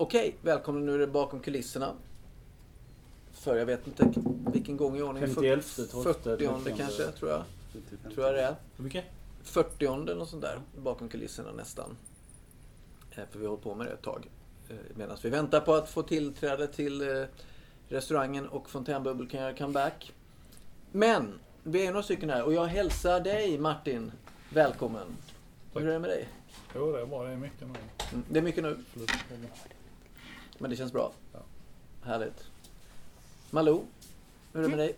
Okej, välkomna nu är det bakom kulisserna. För jag vet inte vilken gång i ordningen. 51, 40 kanske, tror jag. Tror jag det är. Hur mycket? 40 eller något sånt där. Bakom kulisserna nästan. Eh, För vi har hållit på med det ett tag. Eh, Medan vi väntar på att få tillträde till eh, restaurangen och fontänbubbel kan göra comeback. Men, vi är några stycken här och jag hälsar dig Martin välkommen. Tack. Hur är det med dig? Jo, det är bra. Det är mycket nu. Mm, Det är mycket nu. Men det känns bra. Ja. Härligt. Malou, hur är det med dig?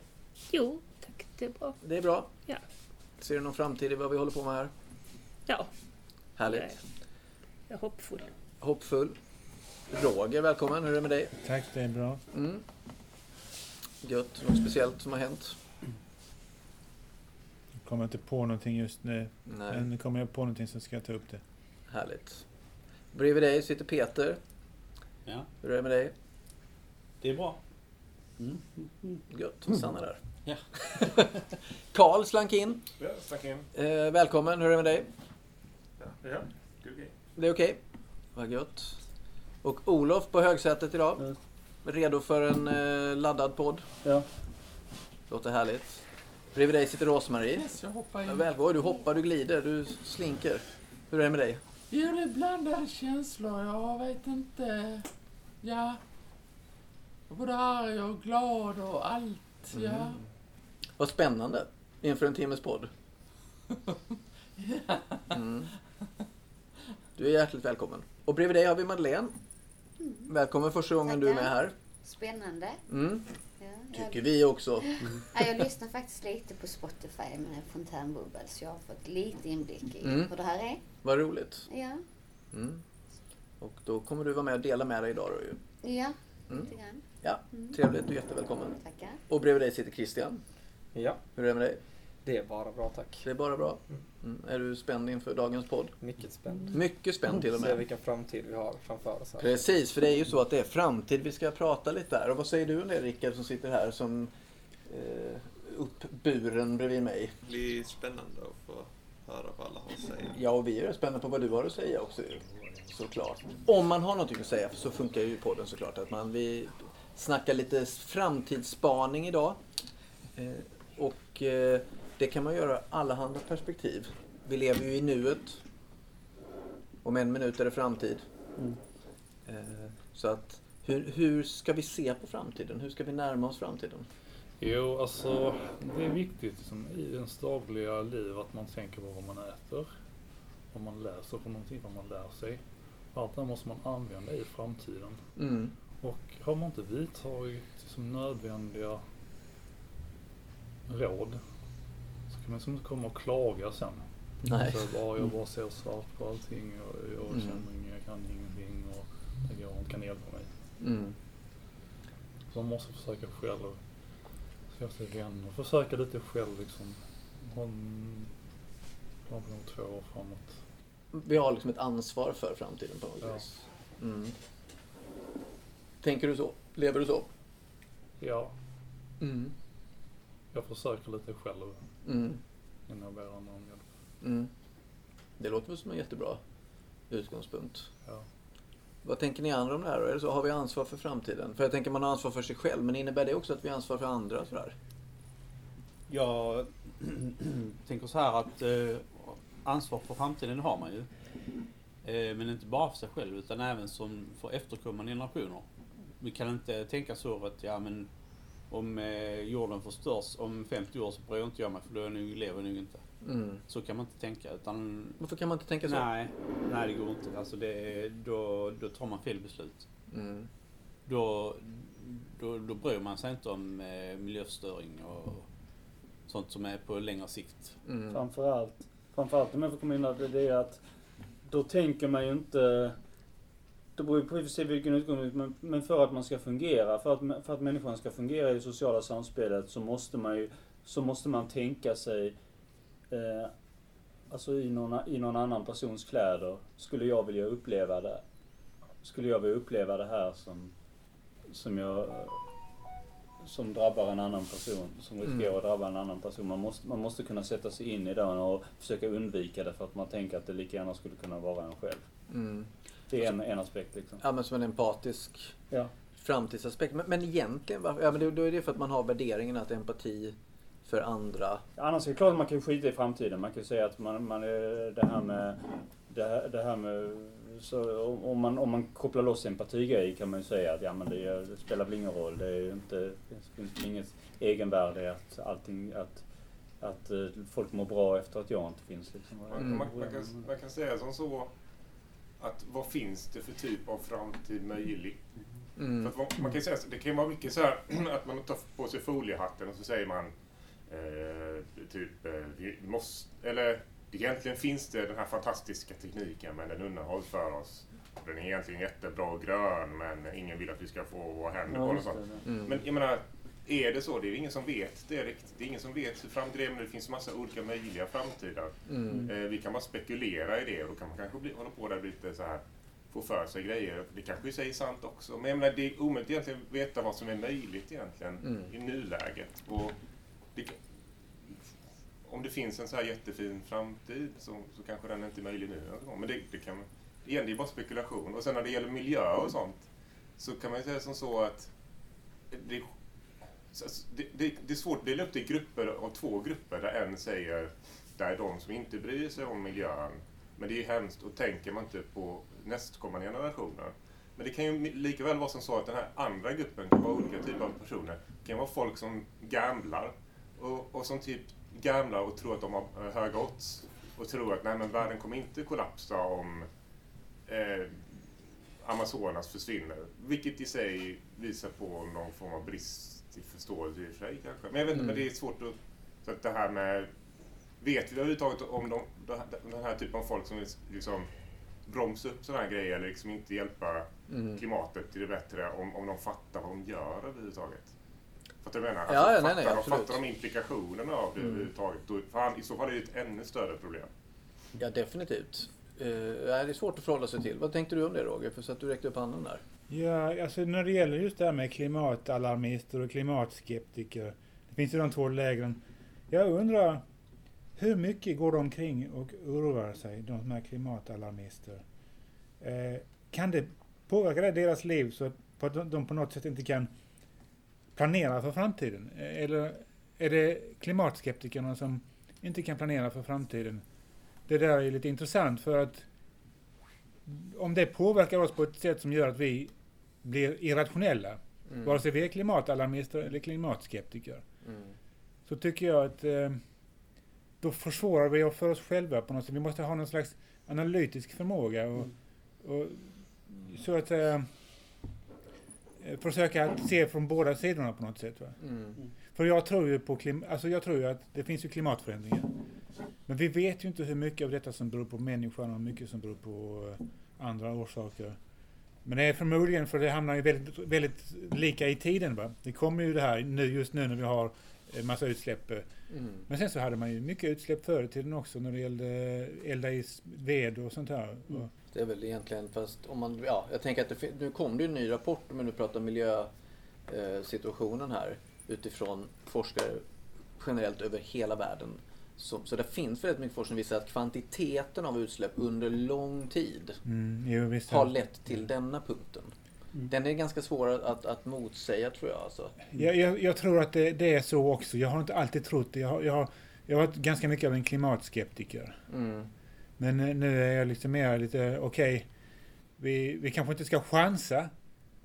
Jo, tack. Det är bra. Det är bra. Ja. Ser du någon framtid i vad vi håller på med här? Ja, Härligt. jag är, jag är hoppfull. Hoppfull. Roger, välkommen. Hur är det med dig? Tack, det är bra. Mm. Gött. Något speciellt som har hänt? Jag kommer inte på någonting just nu. Nej. Men kommer jag på någonting så ska jag ta upp det. Härligt. Bredvid dig sitter Peter. Ja, Hur är det med dig? det är bra. Mm. Gött. Stanna där. Ja. Karl slank in. Ja, stack in. Eh, välkommen. Hur är det med dig? Ja, det är okej. Det är okej? Vad gött. Och Olof på högsätet idag. Redo för en eh, laddad podd. Ja. Låter härligt. Bredvid dig sitter Rosmarie. Yes, jag hoppar Ja, in. väl, du hoppar, du glider, du slinker. Hur är det med dig? Jo, det är blandade känslor. Jag vet inte. Ja. Både arg och glad och allt. Ja. Vad spännande inför en timmes podd. Mm. Du är hjärtligt välkommen. Och bredvid dig har vi Madeleine. Välkommen första gången du är med här. Spännande. Mm. Tycker vi också. ja, jag lyssnar faktiskt lite på Spotify med Fontänbubbel så jag har fått lite inblick i Mm. hur det här är. Vad roligt. Ja, Mm. Och då kommer du vara med och dela med dig idag då ju. ja Mm. lite grann. Ja, trevligt. Du är jättevälkommen. Tackar. Och bredvid dig sitter Christian. Ja, Hur är det med dig? Det är bara bra tack. Det är bara bra. Mm. Är du spänd inför dagens podd? Mycket spänd. Mycket spänd till och Se med. vilken framtid vi har framför oss här. Precis, för det är ju så att det är framtid vi ska prata lite där. Och vad säger du om det Rickard som sitter här som eh, uppburen bredvid mig? Det blir spännande att få höra vad alla har att säga. Ja, och vi är spända på vad du har att säga också. Såklart. Om man har någonting att säga så funkar ju podden såklart. Att man, vi snackar lite framtidsspaning idag. Eh, och eh, det kan man göra allehanda perspektiv. Vi lever ju i nuet. Om en minut är det framtid. Eh, så att hur, hur ska vi se på framtiden? Hur ska vi närma oss framtiden? Jo, alltså det är viktigt liksom, i ens dagliga liv att man tänker på vad man äter, vad man läser för någonting, vad man lär sig. Allt det här måste man använda i framtiden. Mm. Och har man inte vidtagit liksom, nödvändiga råd man liksom inte komma och klaga sen. Nej. Så bara, jag bara ser svart på allting och jag Mm. känner inget, jag kan ingenting och det går inte, kan hjälpa mig. Mm. Så man måste försöka själv skaffa vänner. Försöka lite själv liksom. Ha en plan på nog två år framåt. Vi har liksom ett ansvar för framtiden på något Ja. vis. Mm. Tänker du så? Lever du så? Ja, Mm. jag försöker lite själv Mm. jag ber andra om hjälp. Mm. Det låter väl som en jättebra utgångspunkt. Ja. Vad tänker ni andra om det här? det så, har vi ansvar för framtiden? För jag tänker man har ansvar för sig själv, men innebär det också att vi har ansvar för andra? Sådär? Jag tänker så här att eh, ansvar för framtiden har man ju. Eh, men inte bara för sig själv utan även som för efterkommande generationer. Vi kan inte tänka så att ja men om eh, jorden förstörs om 50 år så bryr inte jag mig för då är jag nog, lever jag nog inte. Mm. Så kan man inte tänka utan Varför kan man inte tänka så? nej, nej det går inte. Alltså det, då, då tar man fel beslut. Mm. Då, då, då bryr man sig inte om eh, miljöförstöring och sånt som är på längre sikt. Mm. Framförallt, framförallt om jag får komma in där, det det är att då tänker man ju inte det beror ju på sig vilken utgångspunkt, men, men för att man ska fungera, för att, för att människan ska fungera i det sociala samspelet så måste man ju, så måste man tänka sig, eh, alltså i någon, i någon annan persons kläder, skulle jag vilja uppleva det, skulle jag vilja uppleva det här som, som jag, som drabbar en annan person, som riskerar Mm. att drabba en annan person. Man måste, man måste kunna sätta sig in i den och försöka undvika det för att man tänker att det lika gärna skulle kunna vara en själv. Mm. Det är en, en aspekt liksom. Ja, men som en empatisk Ja. framtidsaspekt. Men, men egentligen, ja, men då är det för att man har värderingen att empati för andra. Annars är det klart att man kan skita i framtiden. Man kan säga att man, man är det här med det här, det här med så om- man, om man kopplar loss empatigrej kan man ju säga att ja, men det, det spelar väl ingen roll. Det är inte, det finns inget egenvärde i att allting, att, att eh, folk mår bra efter att jag inte finns. Liksom. Man, Mm. man, man, kan, man kan säga som så att vad finns det för typ av framtid möjlig? För Mm. att vad- man kan säga, det kan ju vara mycket så här att man tar på sig foliehatten och så säger man eh, typ, eh, vi måste, eller egentligen finns det den här fantastiska tekniken men den undanhålls för oss. Den är egentligen jättebra och grön men ingen vill att vi ska få våra händer på den. Mm. Men jag menar, är det så? Det är ingen som vet det riktigt. Det är ingen som vet hur framtiden är, men det finns massa olika möjliga framtidar. Mm. Eh, vi kan bara spekulera i det och då kan man kanske bli, hålla på där lite så här få för sig grejer. Det kanske i sig är sant också. Men jag menar, det är omöjligt egentligen att veta vad som är möjligt egentligen Mm. i nuläget. Och det, om det finns en så här jättefin framtid så, så kanske den inte är möjlig nu. Men det, det kan igen, det är bara spekulation. Och sen när det gäller miljö och sånt så kan man ju säga som så att det, Alltså, det, det, det är svårt att dela upp det i grupper av två grupper där en säger det är de som inte bryr sig om miljön. Men det är ju hemskt och tänker man inte på nästkommande generationer. Men det kan ju lika väl vara som så att den här andra gruppen kan vara olika typer av personer. Det kan vara folk som gamblar och, och som typ gamblar och tror att de har eh, höga odds och tror att nej men världen kommer inte kollapsa om eh, Amazonas försvinner. Vilket i sig visar på någon form av brist i förståelse i och för sig kanske. Men jag vet inte, Mm. men det är svårt att... Så att det här med... Vet vi överhuvudtaget om de, den här typen av folk som liksom bromsa upp sådana här grejer eller liksom inte hjälpa Mm. klimatet till det bättre om, om de fattar vad de gör överhuvudtaget? Fattar du vad jag menar? Ja, Alltså, ja, fattar, nej, nej, de, fattar de implikationerna av det Mm. överhuvudtaget? Då, fan, I så fall är det ett ännu större problem. Ja, definitivt. Uh, det är svårt att förhålla sig till. Vad tänkte du om det Roger? För så att du räckte upp handen där. Ja, alltså när det gäller just det här med klimatalarmister och klimatskeptiker. Det finns ju de två lägren. Jag undrar hur mycket går de omkring och oroar sig, de som är klimatalarmister? Eh, kan det påverka det deras liv så att de- på något sätt inte kan planera för framtiden? Eh, eller är det klimatskeptikerna som inte kan planera för framtiden? Det där är lite intressant för att om det påverkar oss på ett sätt som gör att vi blir irrationella, Mm. vare sig vi är klimatalarmister eller klimatskeptiker, Mm. så tycker jag att eh, då försvårar vi för oss själva på något sätt. Vi måste ha någon slags analytisk förmåga och, och så att säga eh, försöka att se från båda sidorna på något sätt. Mm. För jag tror ju på klim- alltså jag tror ju att det finns ju klimatförändringar. Men vi vet ju inte hur mycket av detta som beror på människan och hur mycket som beror på eh, andra orsaker. Men det är förmodligen för det hamnar ju väldigt, väldigt lika i tiden. Va? Det kommer ju det här nu, just nu när vi har eh, massa utsläpp. eh. Mm. Men sen så hade man ju mycket utsläpp förr i tiden också när det gällde elda i ved och sånt här. Mm. Och, Det är väl egentligen, fast om man, ja, jag tänker att det, nu kom det ju en ny rapport om nu pratar miljösituationen här utifrån forskare generellt över hela världen. Så, så det finns väldigt mycket forskning som visar att kvantiteten av utsläpp under lång tid mm, jo, visst, har lett till denna punkten. Mm. Den är ganska svår att, att motsäga tror jag. Alltså. Jag, jag, jag tror att det, det är så också. Jag har inte alltid trott det. Jag har, jag har, jag har varit ganska mycket av en klimatskeptiker. Mm. Men eh, nu är jag lite mer lite, okej, vi, vi kanske inte ska chansa,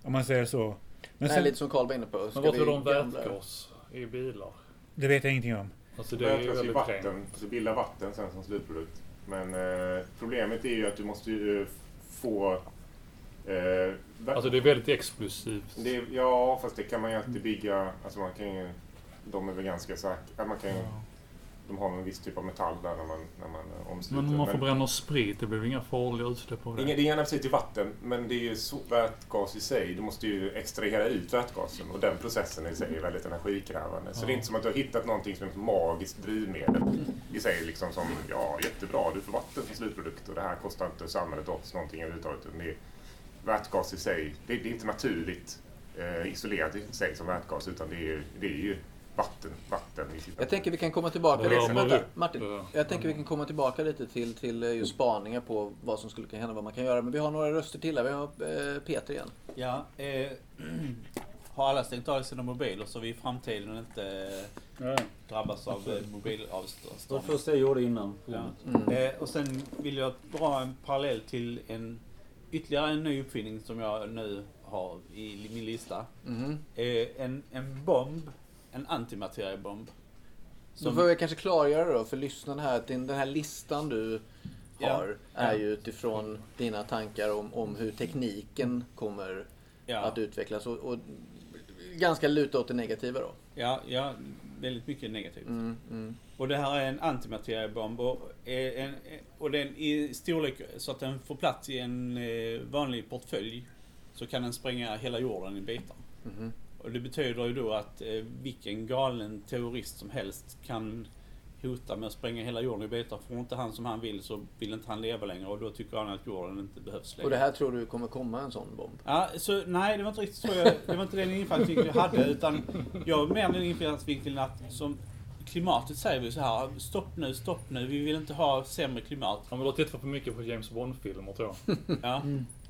om man säger så. Men Men sen, lite som Carl var inne på. Ska Men vad tror du om vätgas i bilar? det vet jag ingenting om. Alltså det är ju väldigt vatten, trängt. så bildar vatten sen som slutprodukt. Men eh, problemet är ju att du måste ju eh, få... Eh, Alltså det är väldigt explosivt. det, ja, fast det kan man ju alltid bygga... Alltså man kan ju... De är väl ganska säkra. Man kan ju, de har en viss typ av metall där när man, när man eh, omsluter. Men om man förbränner sprit, det blir inga farliga utsläpp av Inga, det? det är gärna precis i vatten, men det är ju så, vätgas i sig. Du måste ju extrahera ut vätgasen och den processen i sig är väldigt energikrävande. Så Ja. det är inte som att du har hittat någonting som är ett magiskt drivmedel i sig liksom som, ja jättebra, du får vatten som slutprodukt och det här kostar inte samhället oss någonting överhuvudtaget. Utan Det är vätgas i sig, det, det är inte naturligt eh, isolerat i sig som vätgas utan det är, det är ju vatten, vatten i sitt Jag tänker vi kan komma tillbaka Ja, lite. man Vänta. Martin. Ja. Jag tänker vi kan komma tillbaka lite till, till eh, just spaningar på vad som skulle kunna hända, vad man kan göra. Men vi har några röster till här. Vi har eh, Peter igen. Ja, eh, har alla stängt av sina mobiler så vi i framtiden inte Ja. drabbas av eh, Det var mobilavstånd. det första jag gjorde innan. Ja. Mm. Eh, och sen vill jag dra en parallell till en ytterligare en ny uppfinning som jag nu har i min lista. Eh, en, en bomb, en antimateriebomb. Så får jag kanske klargöra då för lyssnarna här att den här listan du Ja. har är Ja. ju utifrån dina tankar om, om hur tekniken kommer ja, att utvecklas och, och ganska luta åt det negativa då. ja, ja, väldigt mycket negativt. Mm, mm. Och det här är en antimateriebomb och, är en, och den i storlek så att den får plats i en eh, vanlig portfölj så kan den spränga hela jorden i bitar. Mhm. Och det betyder ju då att eh, vilken galen terrorist som helst kan hota med att spränga hela jorden i bitar. Får inte han som han vill så vill inte han leva längre och då tycker han att jorden inte behövs längre. Och det här tror du kommer komma en sån bomb? Ja, så, nej, det var inte riktigt så jag, det var inte den infallsvinkeln jag hade utan jag har mer den infallsvinkeln att som klimatet säger vi så här, stopp nu, stopp nu, vi vill inte ha sämre klimat. Ja, men du har tittat för mycket på James Bond-filmer tror jag. Ja,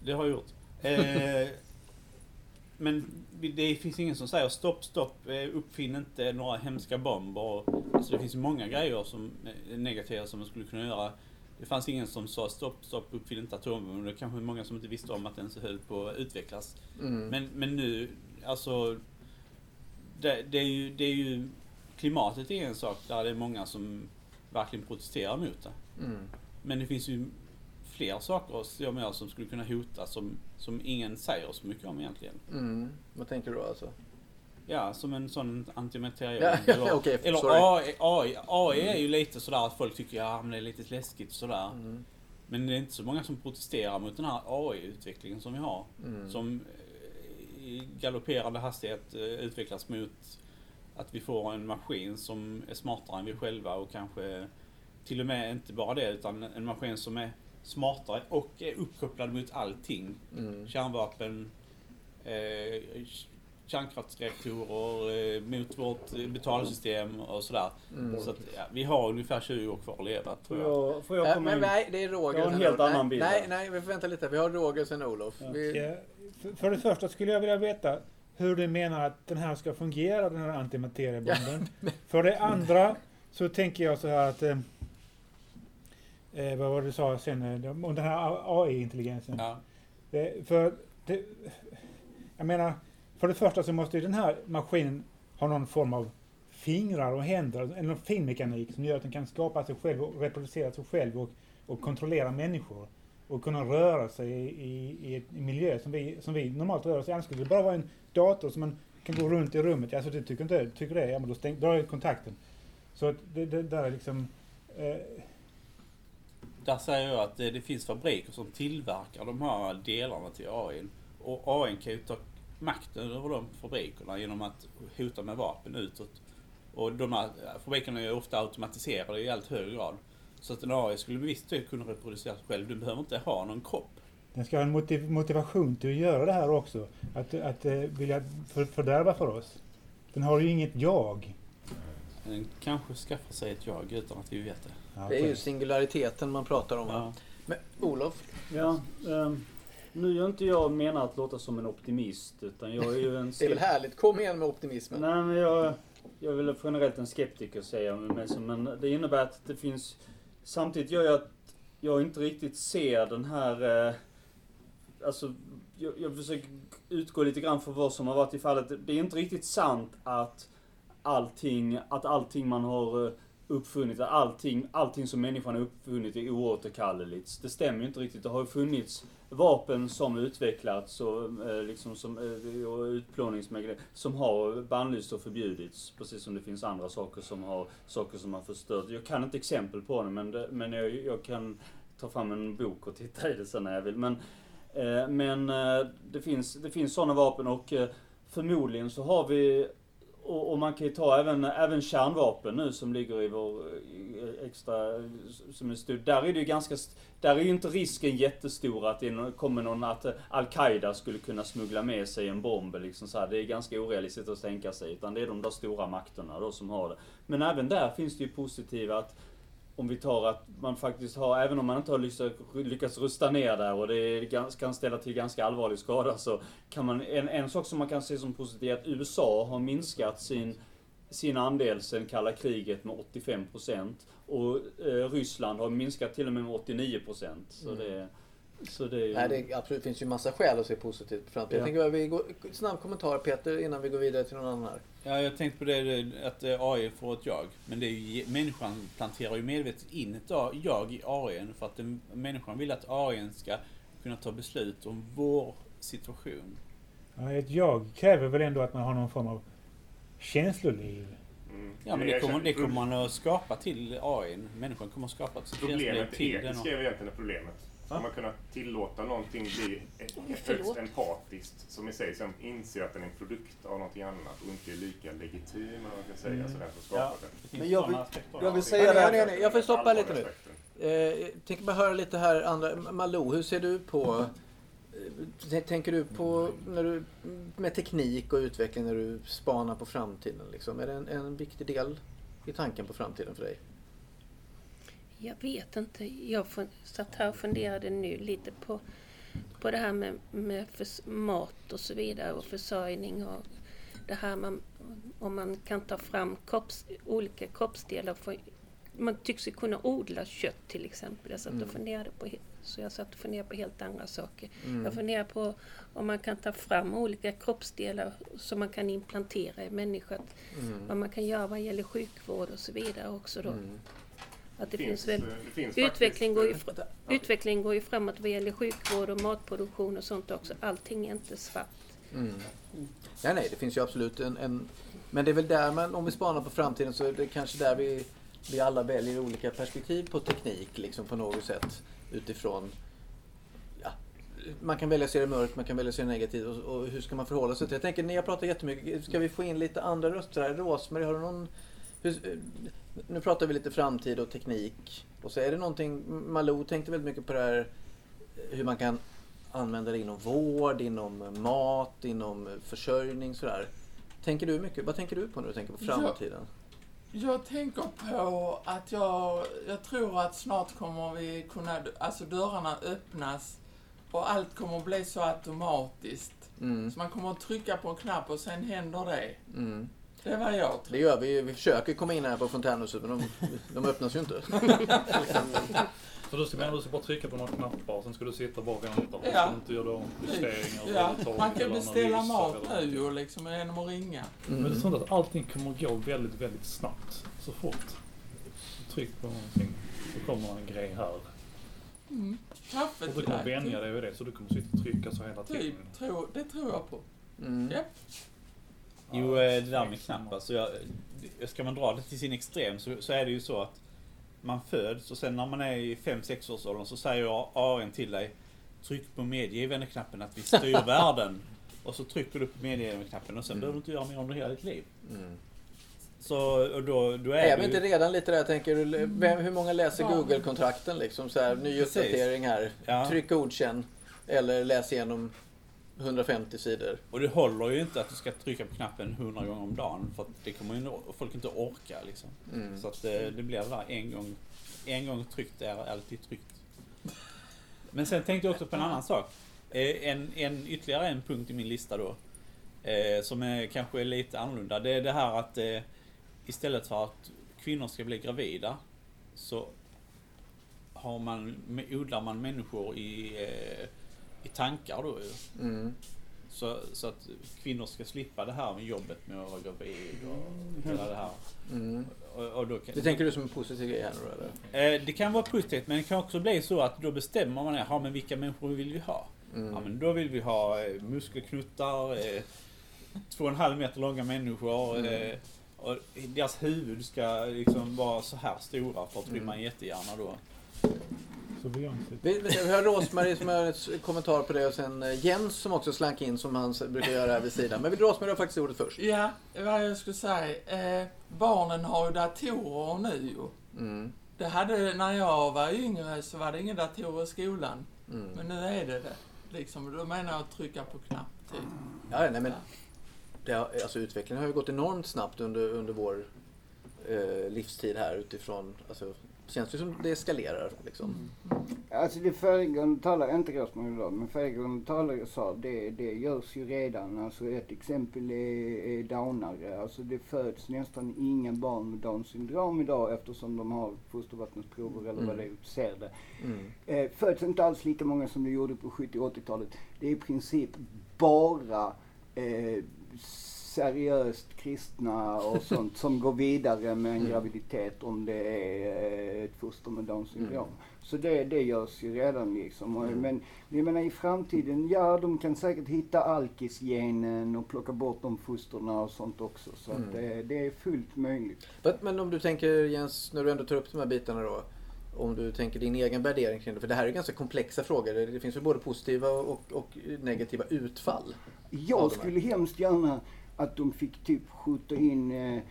det har jag gjort. Eh, men det finns ingen som säger stopp, stopp, eh, uppfinn inte några hemska bomber. Alltså det finns många grejer som är negativa som man skulle kunna göra. Det fanns ingen som sa stopp, stopp, uppfinn inte atombomber. Det är kanske många som inte visste om att den så höll på att utvecklas. Mm. Men, men nu, alltså. Det, det, är ju, det är ju, klimatet är en sak där det är många som verkligen protesterar mot det. Mm. Men det finns ju fler saker som jag som skulle kunna hota som, som ingen säger så mycket om egentligen. Mm. Vad tänker du alltså? Ja, som en sån antimateria. Ja, ja, eller okej, eller sorry. AI, AI, AI är ju lite sådär att folk tycker ja men det är lite läskigt och sådär. Mm. Men det är inte så många som protesterar mot den här AI-utvecklingen som vi har. Mm. Som eh, i galopperande hastighet eh, utvecklas mot att vi får en maskin som är smartare än vi själva och kanske till och med inte bara det utan en maskin som är smartare och är uppkopplad mot allting. Mm. Kärnvapen, eh, kärnkraftsreaktorer, eh, mot vårt eh, betalsystem och sådär. Mm. Så att, ja, vi har ungefär 20 år kvar att leva tror Får jag. jag, får jag Äh, komma men in? nej, det är Roger. Jag har en helt Olof. annan nej, bild Nej, nej, vi får vänta lite. Vi har Roger sen Olof. Ja. Vi, Ja, för- För det första skulle jag vilja veta hur du menar att den här ska fungera, den här antimateriebomben. För det andra så tänker jag så här att... Eh, vad var det du sa sen eh, om den här AI-intelligensen? Ja. Eh, för det, jag menar, för det första så måste ju den här maskinen ha någon form av fingrar och händer, eller någon finmekanik som gör att den kan skapa sig själv och reproducera sig själv och, och kontrollera människor. Och kunna röra sig i, i, i en miljö som vi, som vi normalt rör oss i. Annars skulle det bara vara en dator som man kan gå runt i rummet. Alltså du tycker inte tycker det? Ja men då stäng, drar jag kontakten. Så att det, det där är liksom... Eh, Där säger jag att det, det finns fabriker som tillverkar de här delarna till AI. Och AI kan ju ta makten över de fabrikerna genom att hota med vapen utåt. Och de här fabrikerna är ju ofta automatiserade i allt högre grad. Så att en AI skulle med viss tid kunna reproducera sig själv. Du behöver inte ha någon kropp. Den ska ha en motiv motivation till att göra det här också. Att, att eh, vilja för, fördärva för oss. Den har ju inget jag. Den kanske skaffar sig ett jag utan att vi vet det. Det är ju singulariteten man pratar om. Ja. Men Olof, Ja, ehm, nu är inte jag menar att låta som en optimist, utan jag är ju en... det är väl härligt. Kom igen med optimismen. Nej, men jag, jag är väl generellt en skeptiker säger jag mig som, men det innebär att det finns... Samtidigt gör jag att jag inte riktigt ser den här... Eh, alltså, jag, jag försöker utgå lite grann från vad som har varit i fallet. Det är inte riktigt sant att allting, att allting man har eh, uppfunnit, att allting, allting som människan har uppfunnit är oåterkalleligt. Det stämmer ju inte riktigt. Det har ju funnits vapen som utvecklats och, eh, liksom som, eh, och utplåningsmöjligheter som har bannlysts och förbjudits. Precis som det finns andra saker som har, saker som har förstört. Jag kan inte exempel på det men, det, men jag, jag kan ta fram en bok och titta i det sen när jag vill. Men, eh, men eh, det finns, det finns sådana vapen och eh, förmodligen så har vi och, och man kan ju ta även, även kärnvapen nu som ligger i vår eh, extra, som är stor. Där är det ju ganska, där är ju inte risken jättestor att det kommer någon, att eh, Al-Qaida skulle kunna smuggla med sig en bomb liksom så här. Det är ganska orealistiskt att tänka sig. Utan det är de där stora makterna då som har det. Men även där finns det ju positiva att om vi tar att man faktiskt har, även om man inte har lyckats, lyckats rusta ner där och det kan ställa till ganska allvarlig skada så kan man, en, en sak som man kan se som positiv är att USA har minskat sin, sin andel sen kalla kriget med 85% och eh, Ryssland har minskat till och med med 89%. Så Mm. det, så det är ju- Nej, det är, absolut, det finns ju massa skäl att se positivt på framtiden. Jag Ja. tänker att vi går, snabb kommentar Peter innan vi går vidare till någon annan här. Ja, jag tänkte på det att eh, AI får ett jag. Men det är ju, människan planterar ju medvetet in ett jag i AI för att den, människan vill att AI ska kunna ta beslut om vår situation. Ja, ett jag kräver väl ändå att man har någon form av känsloliv. Ja, men det kommer, det kommer man att skapa till AI. Människan kommer att skapa ett känsloliv Problemet till är, den. det skrev egentligen problemet. Ska man kunna tillåta någonting bli högst empatiskt, som i sig sen inser att den är en produkt av någonting annat och inte är lika legitim, eller vad man kan säga, Mm. så den som skapat den. Men jag vill- jag vill säga Ja, det nej, nej, jag får stoppa lite nu. aspekten. Eh, jag tänker bara höra lite här andra. Malou, hur ser du på eh, Tänker du på när du, med teknik och utveckling när du spanar på framtiden? Liksom? Är det en, en viktig del i tanken på framtiden för dig? Jag vet inte. Jag satt här och funderade nu lite på, på det här med, med mat och så vidare och försörjning och det här man, om man kan ta fram kropps, olika kroppsdelar. För, man tycks ju kunna odla kött till exempel. Jag satt Mm. och funderade på, så jag satt och funderade på helt andra saker. Mm. Jag funderar på om man kan ta fram olika kroppsdelar som man kan implantera i människan. Mm. Vad man kan göra vad gäller sjukvård och så vidare också då. Att det Finns, finns, väl, eh, det finns utveckling, går ju eh, ja. utveckling går ju framåt vad gäller sjukvård och matproduktion och sånt också. Allting är inte svart. Mm. Nej, nej, det finns ju absolut en, en... Men det är väl där man, om vi spanar på framtiden så är det kanske där vi, vi alla väljer olika perspektiv på teknik liksom på något sätt utifrån ja, man kan välja att se det mörkt, man kan välja att se det negativt och, och hur ska man förhålla sig till det? Jag tänker, ni har pratat jättemycket, ska vi få in lite andra röster här? Rosmarie, har du någon... Hur, nu pratar vi lite framtid och teknik. Och så är det någonting, Malou tänkte väldigt mycket på det här hur man kan använda det inom vård, inom mat, inom försörjning sådär. Tänker du mycket, vad tänker du på när du tänker på framtiden? Jag tänker på att jag, jag tror att snart kommer vi kunna, alltså dörrarna öppnas och allt kommer bli så automatiskt. Mm. Så man kommer att trycka på en knapp och sen händer det. Mm. Det är vad jag. Det gör vi. Vi försöker komma in här på fontänhuset men de, de öppnas ju inte. Så du ska, du ska bara trycka på några knappar, sen ska du sitta bak och vänta. Ja. Ja. Du inte göra justeringar Ja, man kan beställa mat eller nu ju liksom genom att ringa. Mm. Men det är sånt att allting kommer att gå väldigt, väldigt snabbt. Så fort. Tryck på någonting så kommer en grej här. Mm. Kaffe Och du kommer vänja dig vid det så du kommer sitta och trycka så hela tiden. Typ, tror, det tror jag på. Mm. Japp. Jo, eh, det där med knapp alltså. Jag, ska man dra det till sin extrem så, så är det ju så att man föds och sen när man är i 5-6 års åldern så säger AI till dig Tryck på medgivande-knappen att vi styr världen. Och så trycker du på medgivande-knappen och sen Mm. behöver du inte göra mer under hela ditt liv. Mm. Så och då, då är, Är du vi inte redan lite där, tänker du, vem, hur många läser Ja. Google-kontrakten liksom så här, ny uppdatering här, Ja. tryck godkänn eller läs igenom 150 sidor. Och det håller ju inte att du ska trycka på knappen 100 gånger om dagen för det kommer ju folk inte orka liksom. Mm. Så att eh, det blir det där en gång, en gång tryckt är alltid tryckt. Men sen tänkte jag också på en annan sak. Eh, En, en, ytterligare en punkt i min lista då. Eh, som är kanske lite annorlunda. Det är det här att eh, istället för att kvinnor ska bli gravida så har man, odlar man människor i, eh, i tankar då ju. Mm. Så, så att kvinnor ska slippa det här med jobbet med att vara gravid och hela det här. Mm. Och, och då kan, Det tänker du som en positiv grej här då, eller? Eh, Det kan vara positivt men det kan också bli så att då bestämmer man, ja men vilka människor vill vi ha? Mm. Ja men då vill vi ha eh, muskelknuttar, eh, två och en halv meter långa människor. Mm. Eh, och deras huvud ska liksom vara så här stora för att Mm. rymma en jättehjärna då. Så begränsat. Vi, vi vi har Rosmarie som har en kommentar på det och sen eh, Jens som också slank in som han brukar göra här vid sidan. Men vill Rosmarie ha faktiskt ordet först? Ja, vad jag skulle säga. Eh, barnen har ju datorer nu ju. Mm. Det hade, när jag var yngre så var det inga datorer i skolan. Mm. Men nu är det det. Liksom, då menar jag att trycka på knapp. Typ. Ja, nej, men det har, alltså, utvecklingen har ju gått enormt snabbt under, under vår eh, livstid här utifrån, alltså, känns det som det eskalerar liksom. Alltså det föregående talare, inte Rosmarie idag, men föregående talare sa det, det görs ju redan. Alltså ett exempel är, är downare. Alltså det föds nästan inga barn med Downs syndrom idag eftersom de har fostervattensprover eller vad det är, ser det. Mm. Eh, föds inte alls lika många som det gjorde på 70 och 80-talet. Det är i princip bara eh, seriöst kristna och sånt som går vidare med en Mm. graviditet om det är eh, ett foster med Downs syndrom. Mm. Så det, det görs ju redan liksom. Mm. Men jag menar i framtiden, ja de kan säkert hitta alkisgenen och plocka bort de fosterna och sånt också. Så Mm. det, det är fullt möjligt. Men- om du tänker Jens, när du ändå tar upp de här bitarna då. Om du tänker din egen värdering kring det. För det här är ganska komplexa frågor. Det finns ju både positiva och, och negativa utfall. Jag skulle hemskt gärna att de fick typ skjuta in eh,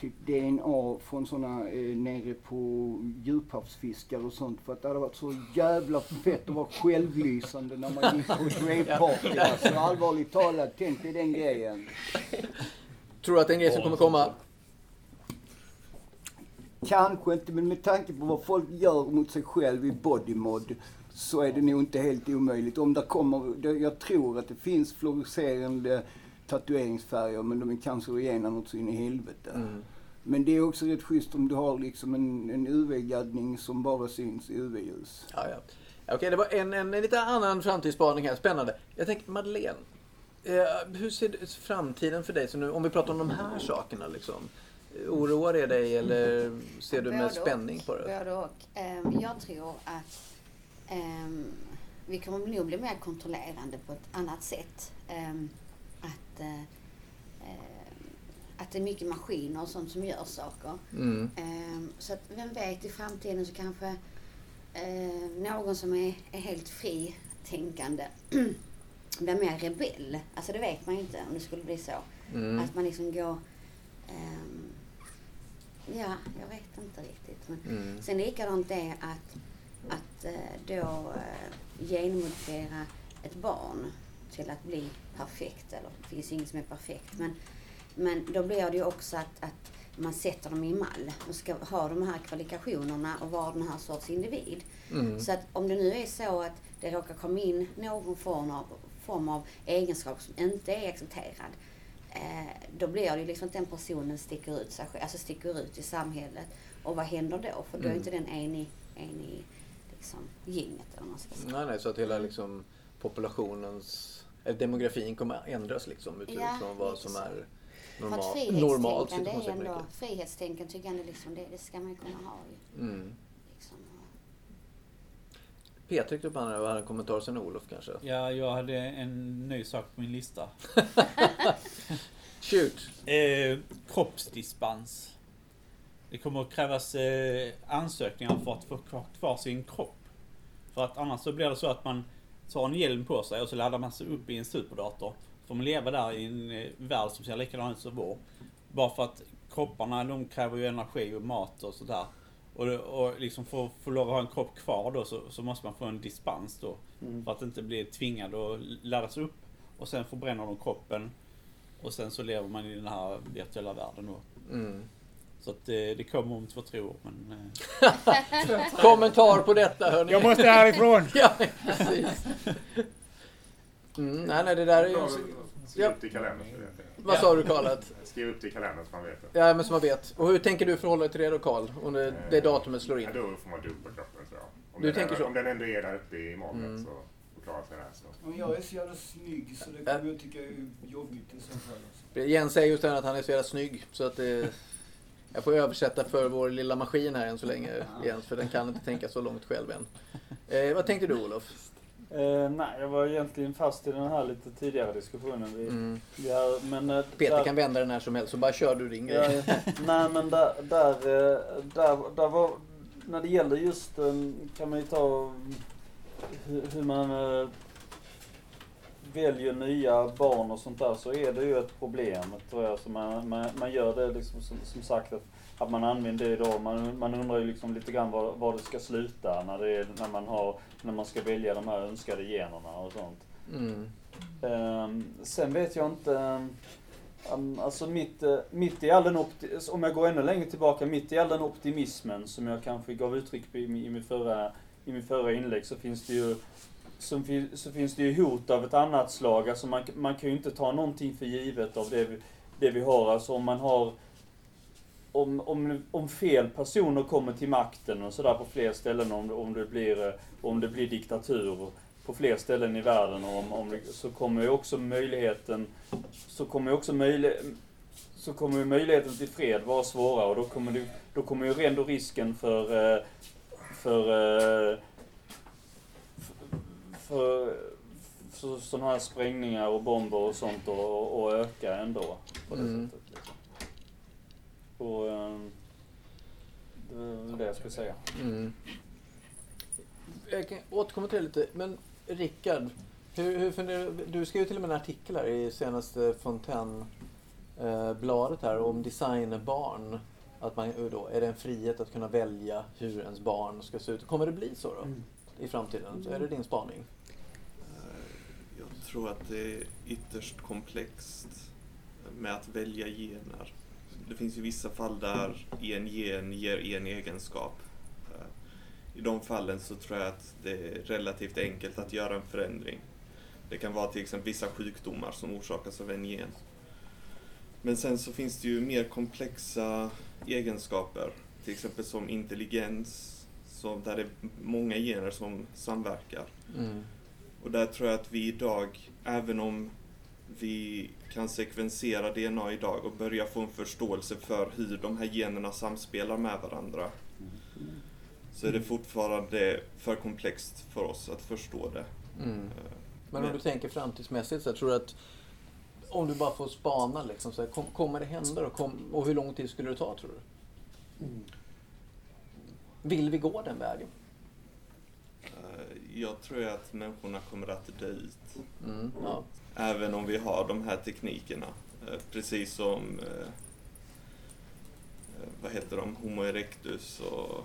typ DNA från såna eh, nere på djuphavsfiskar och sånt för att det hade varit så jävla fett att vara självlysande när man gick på raveparty. Alltså allvarligt talat, tänk dig den grejen. Tror du att det är en grej som kommer komma? Kanske inte, men med tanke på vad folk gör mot sig själv i bodymod så är det nog inte helt omöjligt. Om det kommer, jag tror att det finns fluorescerande tatueringsfärger men de är cancerogena något så in i helvete. Mm. Men det är också rätt schysst om du har liksom en, en UV-gaddning som bara syns i UV-ljus. Ja, ja. Okej, det var en, en, en lite annan framtidsspaning här. Spännande. Jag tänker Madeleine. Eh, hur ser framtiden för dig? Så nu, om vi pratar om de här sakerna. Liksom. Oroar det dig eller ser du med spänning på det? Både och. Ehm, jag tror att ehm, vi kommer nog bli mer kontrollerande på ett annat sätt. Att, eh, ehm, att det är mycket maskiner och sånt som gör saker. Mm. Ehm, så att vem vet, i framtiden så kanske eh, någon som är, är helt fritänkande blir mer rebell. Alltså det vet man ju inte om det skulle bli så. Mm. Att man liksom går... ehm, ja, jag vet inte riktigt. Men Mm. Sen likadant är att, att eh, då eh, genmodifiera ett barn till att bli perfekt. Eller det finns inget som är perfekt. Men, men då blir det ju också att, att man sätter dem i mall. De ska ha de här kvalifikationerna och vara den här sorts individ. Mm. Så att om det nu är så att det råkar komma in någon form av, form av egenskap som inte är accepterad. Eh, då blir det ju liksom att den personen sticker ut, sig, alltså sticker ut i samhället. Och vad händer då? För då är Mm. inte den en i, en i liksom, gänget eller vad man ska säga. Nej, nej, så att hela liksom, populationens, demografin kommer att ändras liksom utifrån Ja, vad som så. är För att normal, normalt. frihetstänkande är situationstecken, ändå, frihetstänkande tycker jag liksom, det, det ska man ju kunna ha ju. Mm. Liksom. Peter tryckte upp hade en kommentar sen Olof kanske. Ja, jag hade en ny sak på min lista. Shoot! Eh, kroppsdispens. Det kommer att krävas eh, ansökningar för att få kvar sin kropp. För att annars så blir det så att man tar en hjälm på sig och så laddar man sig upp i en superdator. Så får man leva där i en eh, värld som ser likadan ut som vår. Bara för att kropparna de kräver ju energi och mat och sådär. Och, och liksom för att få lov att ha en kropp kvar då så, så måste man få en dispens då. Mm. För att inte bli tvingad att laddas upp. Och sen förbränner de kroppen. Och sen så lever man i den här virtuella världen då. Mm. Så att det, det kommer om två, tre år. Men, eh, Kommentar på detta hörni. Jag måste härifrån! ja, precis. Mm, nej, nej, det där är ju... Skriv Ja. upp det i kalendern så vet jag. Vad sa du Karl? Skriv upp det i kalendern så man vet det. Ja, men som man vet. Och hur tänker du förhålla dig till det då Karl? Om det, det datumet slår in? Ja, då får man dupa kroppen tror jag. Om Du den tänker är, så? Om den ändå är där uppe i molnet Mm. så klarar sig så. Och jag är så jävla snygg så det kommer jag tycka är jobbigt i så fall. Alltså. Jens säger just det här att han är så jävla snygg. Så att det, jag får översätta för vår lilla maskin här än så länge Jens. För den kan inte tänka så långt själv än. Eh, vad tänkte du Olof? Eh, nej, jag var egentligen fast i den här lite tidigare diskussionen. Vi, Mm. vi har, men, eh, Peter där- kan vända den här som helst så bara kör du din grej. ja. nej men där, där, eh, där, där var... när det gäller just, eh, kan man ju ta hur, hur man eh, väljer nya barn och sånt där så är det ju ett problem tror jag. Så man, man, man gör det liksom som, som sagt att, att man använder det idag. Man, man undrar ju liksom lite grann var, var det ska sluta när, det är, när, man har, när man ska välja de här önskade generna och sånt. Mm. Ehm, sen vet jag inte, um, alltså mitt, eh, mitt i all den om jag går ännu längre tillbaka, mitt i all den optimismen som jag kanske gav uttryck på i, i, min förra, i min förra inlägg så finns det ju så, så finns det ju hot av ett annat slag. Alltså man, man kan ju inte ta någonting för givet av det vi, det vi har. Alltså om man har om, om, om fel personer kommer till makten och sådär på fler ställen, om, om, det blir, eh, om det blir diktatur på fler ställen i världen, och om, om, det- så kommer ju också möjligheten, så kommer ju också möjligheten så kommer ju möjligheten till fred vara svårare och då kommer, det, då kommer ju ändå risken för, eh, för, eh, för, för, sådana här sprängningar och bomber och sånt och, och öka ändå på det Mm. sättet. Liksom. Och eh, det är det jag ska säga. Mm. Jag kan återkomma till det lite, men Rickard, hur, hur funderar du? Du skrev ju till och med en artikel här i senaste Fontänbladet här om designerbarn. Att man, då, är det en frihet att kunna välja hur ens barn ska se ut? Kommer det bli så då? I framtiden? Så är det din spaning? Eh, jag tror att det är ytterst komplext med att välja gener. Det finns ju vissa fall där en gen ger en egenskap. Eh, I de fallen så tror jag att det är relativt enkelt att göra en förändring. Det kan vara till exempel vissa sjukdomar som orsakas av en gen. Men sen så finns det ju mer komplexa egenskaper, till exempel som intelligens, så där det är många gener som samverkar. Mm. Och där tror jag att vi idag, även om vi kan sekvensera DNA idag och börja få en förståelse för hur de här generna samspelar med varandra, så är det fortfarande för komplext för oss att förstå det. Mm. Eh, Men om du tänker framtidsmässigt, så här, tror du att om du bara får spana, liksom, så här, kom, kommer det hända då? Kom, och hur lång tid skulle det ta, tror du? Vill vi gå den vägen? eh, Jag tror att människorna kommer att dö ut. Mm, ja. Även om vi har de här teknikerna. Eh, Precis som, eh, vad heter de, Homo erectus och,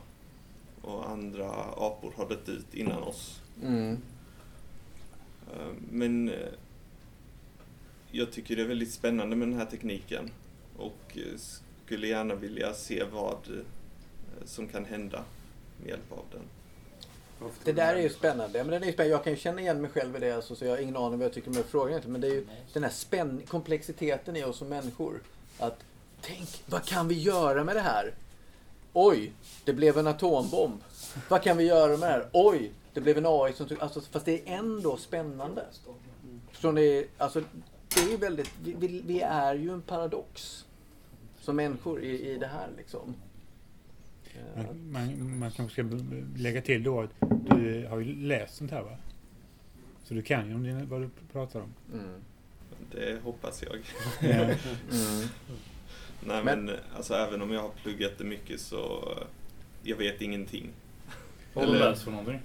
och andra apor har dött ut innan oss. Mm. Men jag tycker det är väldigt spännande med den här tekniken och skulle gärna vilja se vad som kan hända med hjälp av den. Det där är ju spännande. Men den är ju spännande. Jag kan ju känna igen mig själv i det, alltså, så jag har ingen aning vad jag tycker med frågan egentligen. Men det är ju den här spänn komplexiteten i oss som människor. Att tänk, vad kan vi göra med det här? Oj, det blev en atombomb. Vad kan vi göra med det här? Oj, det blev en AI som tog... Alltså, fast det är ändå spännande. Förstår ni? Alltså, det är ju väldigt... Vi, vi, vi är ju en paradox. Som människor i, i det här liksom. Man, man, man kanske ska lägga till då att du har ju läst sånt här va? Så du kan ju om det, vad du pratar om. Mm. Det hoppas jag. Ja. Mm. Nej Men- men, alltså även om jag har pluggat det mycket så jag vet ingenting. Vad har du läst för någonting?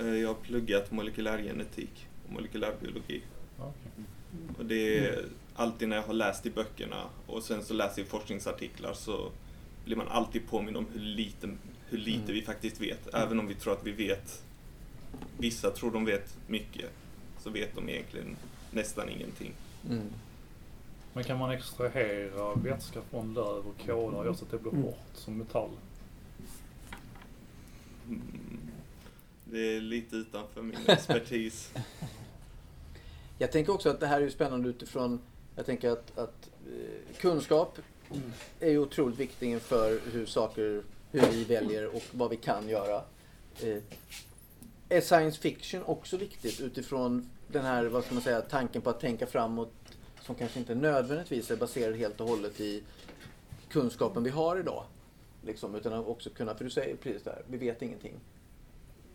Eh, Jag har pluggat molekylärgenetik och molekylärbiologi. Okej. Och det är alltid när jag har läst i böckerna och sen så läser jag forskningsartiklar så blir man alltid påminn om hur lite, hur lite Mm. vi faktiskt vet. Även om vi tror att vi vet, vissa tror de vet mycket, så vet de egentligen nästan ingenting. Mm. Men kan man extrahera vätska från löv och koda och göra så att det blir hårt som metall? Mm. Det är lite utanför min expertis. Jag tänker också att det här är spännande utifrån, jag tänker att, att eh, kunskap är ju otroligt viktig inför hur saker, hur vi väljer och vad vi kan göra. Eh, är science fiction också viktigt utifrån den här, vad ska man säga, tanken på att tänka framåt som kanske inte nödvändigtvis är baserad helt och hållet i kunskapen vi har idag. Liksom, utan att också kunna, för du säger precis det här, vi vet ingenting.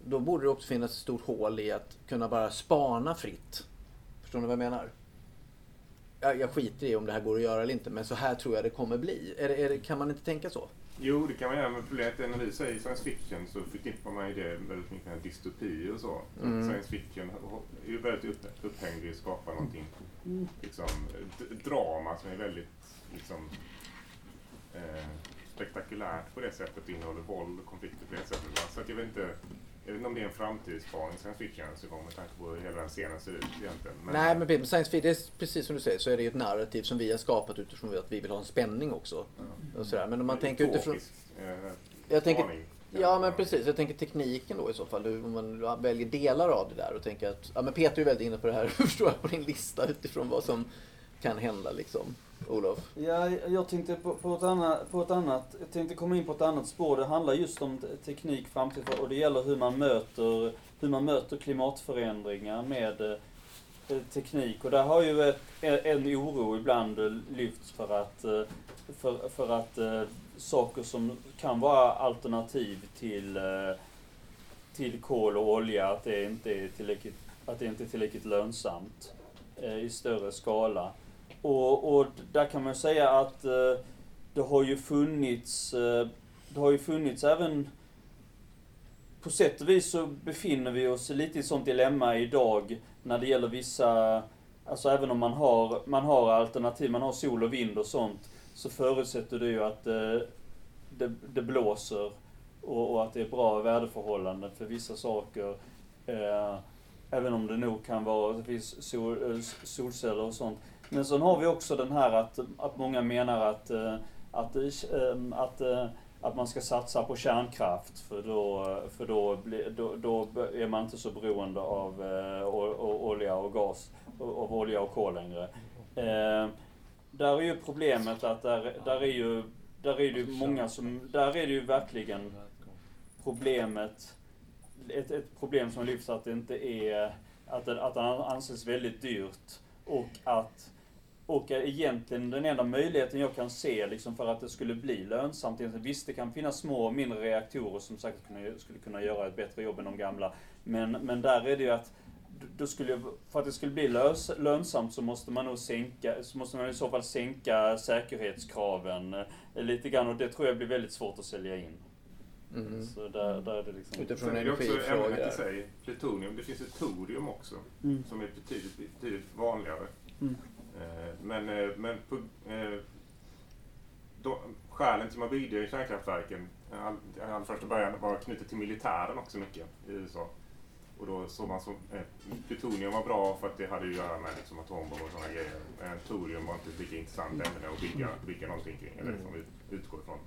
Då borde det också finnas ett stort hål i att kunna bara spana fritt. Förstår ni vad jag menar? Jag, jag skiter i om det här går att göra eller inte, men så här tror jag det kommer bli. Är det, är det, kan man inte tänka så? Jo, det kan man göra, men problemet är när vi säger science fiction så förknippar man ju det väldigt mycket med dystopi och så. Mm. Science fiction är ju väldigt upp, upphängd i att skapa någonting, liksom, drama som är väldigt liksom, eh, spektakulärt på det sättet, innehåller våld och konflikter på det sättet. Så att jag vet inte, jag vet inte om det är en framtidsspaning science fiction gång med tanke på hur hela den scenen ser ut egentligen. Nej, men science fiction, precis som du säger, så är det ju ett narrativ som vi har skapat utifrån att vi vill ha en spänning också. Och sådär. Men om man tänker utifrån... Eh, Jag tänker, spaning. ja men precis, jag tänker tekniken då i så fall. Hur- Om man väljer delar av det där och tänker att, ja men Peter är väldigt inne på det här, förstår jag, på din lista utifrån vad som kan hända liksom. Olof? Ja, jag tänkte på, på, ett annat, på ett annat, jag tänkte komma in på ett annat spår. Det handlar just om teknik, framtid och det gäller hur man möter, hur man möter klimatförändringar med eh, teknik. Och där har ju eh, en oro ibland eh, lyfts för att, för, för att saker som kan vara alternativ till, till kol och olja, att det inte är tillräckligt, att det inte är tillräckligt lönsamt i större skala. Och, och där kan man säga att eh, det har ju funnits, eh, det har ju funnits även på sätt och vis så befinner vi oss lite i ett sånt dilemma idag när det gäller vissa, alltså även om man har, man har alternativ, man har sol och vind och sånt, så förutsätter det ju att eh, det, det blåser och, och att det är bra väderförhållanden för vissa saker. Eh, även om det nog kan vara, det finns sol, eh, solceller och sånt. Men sen har vi också den här att, att många menar att, eh, att, eh, att, eh, att man ska satsa på kärnkraft för då, för då, då, då är man inte så beroende av olja och gas, av olja och kol längre. Där är ju problemet att där, där är ju, där är det ju många som, där är det ju verkligen problemet, ett, ett problem som lyfts att det inte är, att det, att det anses väldigt dyrt och att och egentligen den enda möjligheten jag kan se liksom för att det skulle bli lönsamt, visst det kan finnas små och mindre reaktorer som säkert skulle kunna göra ett bättre jobb än de gamla. Men, men där är det ju att då skulle, för att det skulle bli lös, lönsamt så måste man nog sänka, så måste man i så fall sänka säkerhetskraven eh, lite grann och det tror jag blir väldigt svårt att sälja in. Mm. Så där, där är det liksom... Utifrån Sen är det också ämnet i sig, plutonium. Det finns ju torium också, Mm. som är betydligt, betydligt vanligare. Mm. Eh, Men, eh, men på, eh, då, skälen till man byggde kärnkraftverken, all, all första början var knutet till militären också mycket i USA. Och då såg man som, eh, plutonium var bra för att det hade ju att göra med liksom, atombomber och sådana grejer. Eh, torium var inte lika intressant ämne att bygga, bygga någonting kring, eller som vi utgår ifrån.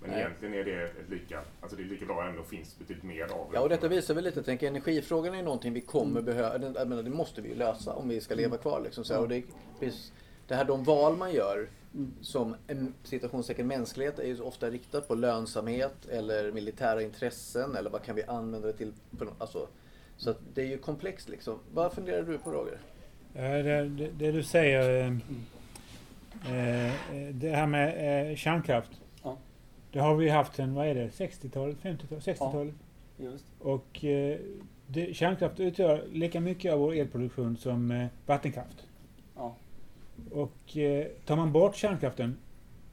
Men Nej. egentligen är det ett lika, alltså det är lika bra ämne och finns betydligt mer av det. Ja, och detta visar väl lite, jag tänker energifrågan är någonting vi kommer behöva, det- jag menar, det måste vi lösa om vi ska leva kvar. Liksom, så här. Och det, det här de val man gör som en citationstecken mänsklighet är ju ofta riktat på lönsamhet eller militära intressen eller vad kan vi använda det till? Alltså, så att det är ju komplext liksom. Vad funderar du på Roger? Eh, Det, det, det du säger, eh, eh, det här med kärnkraft. Ja. Det har vi haft sedan, vad är det, 60-talet, 50-talet, 60-talet? Just. Och eh, det, kärnkraft utgör lika mycket av vår elproduktion som eh, vattenkraft. Ja. Och eh, tar man bort kärnkraften,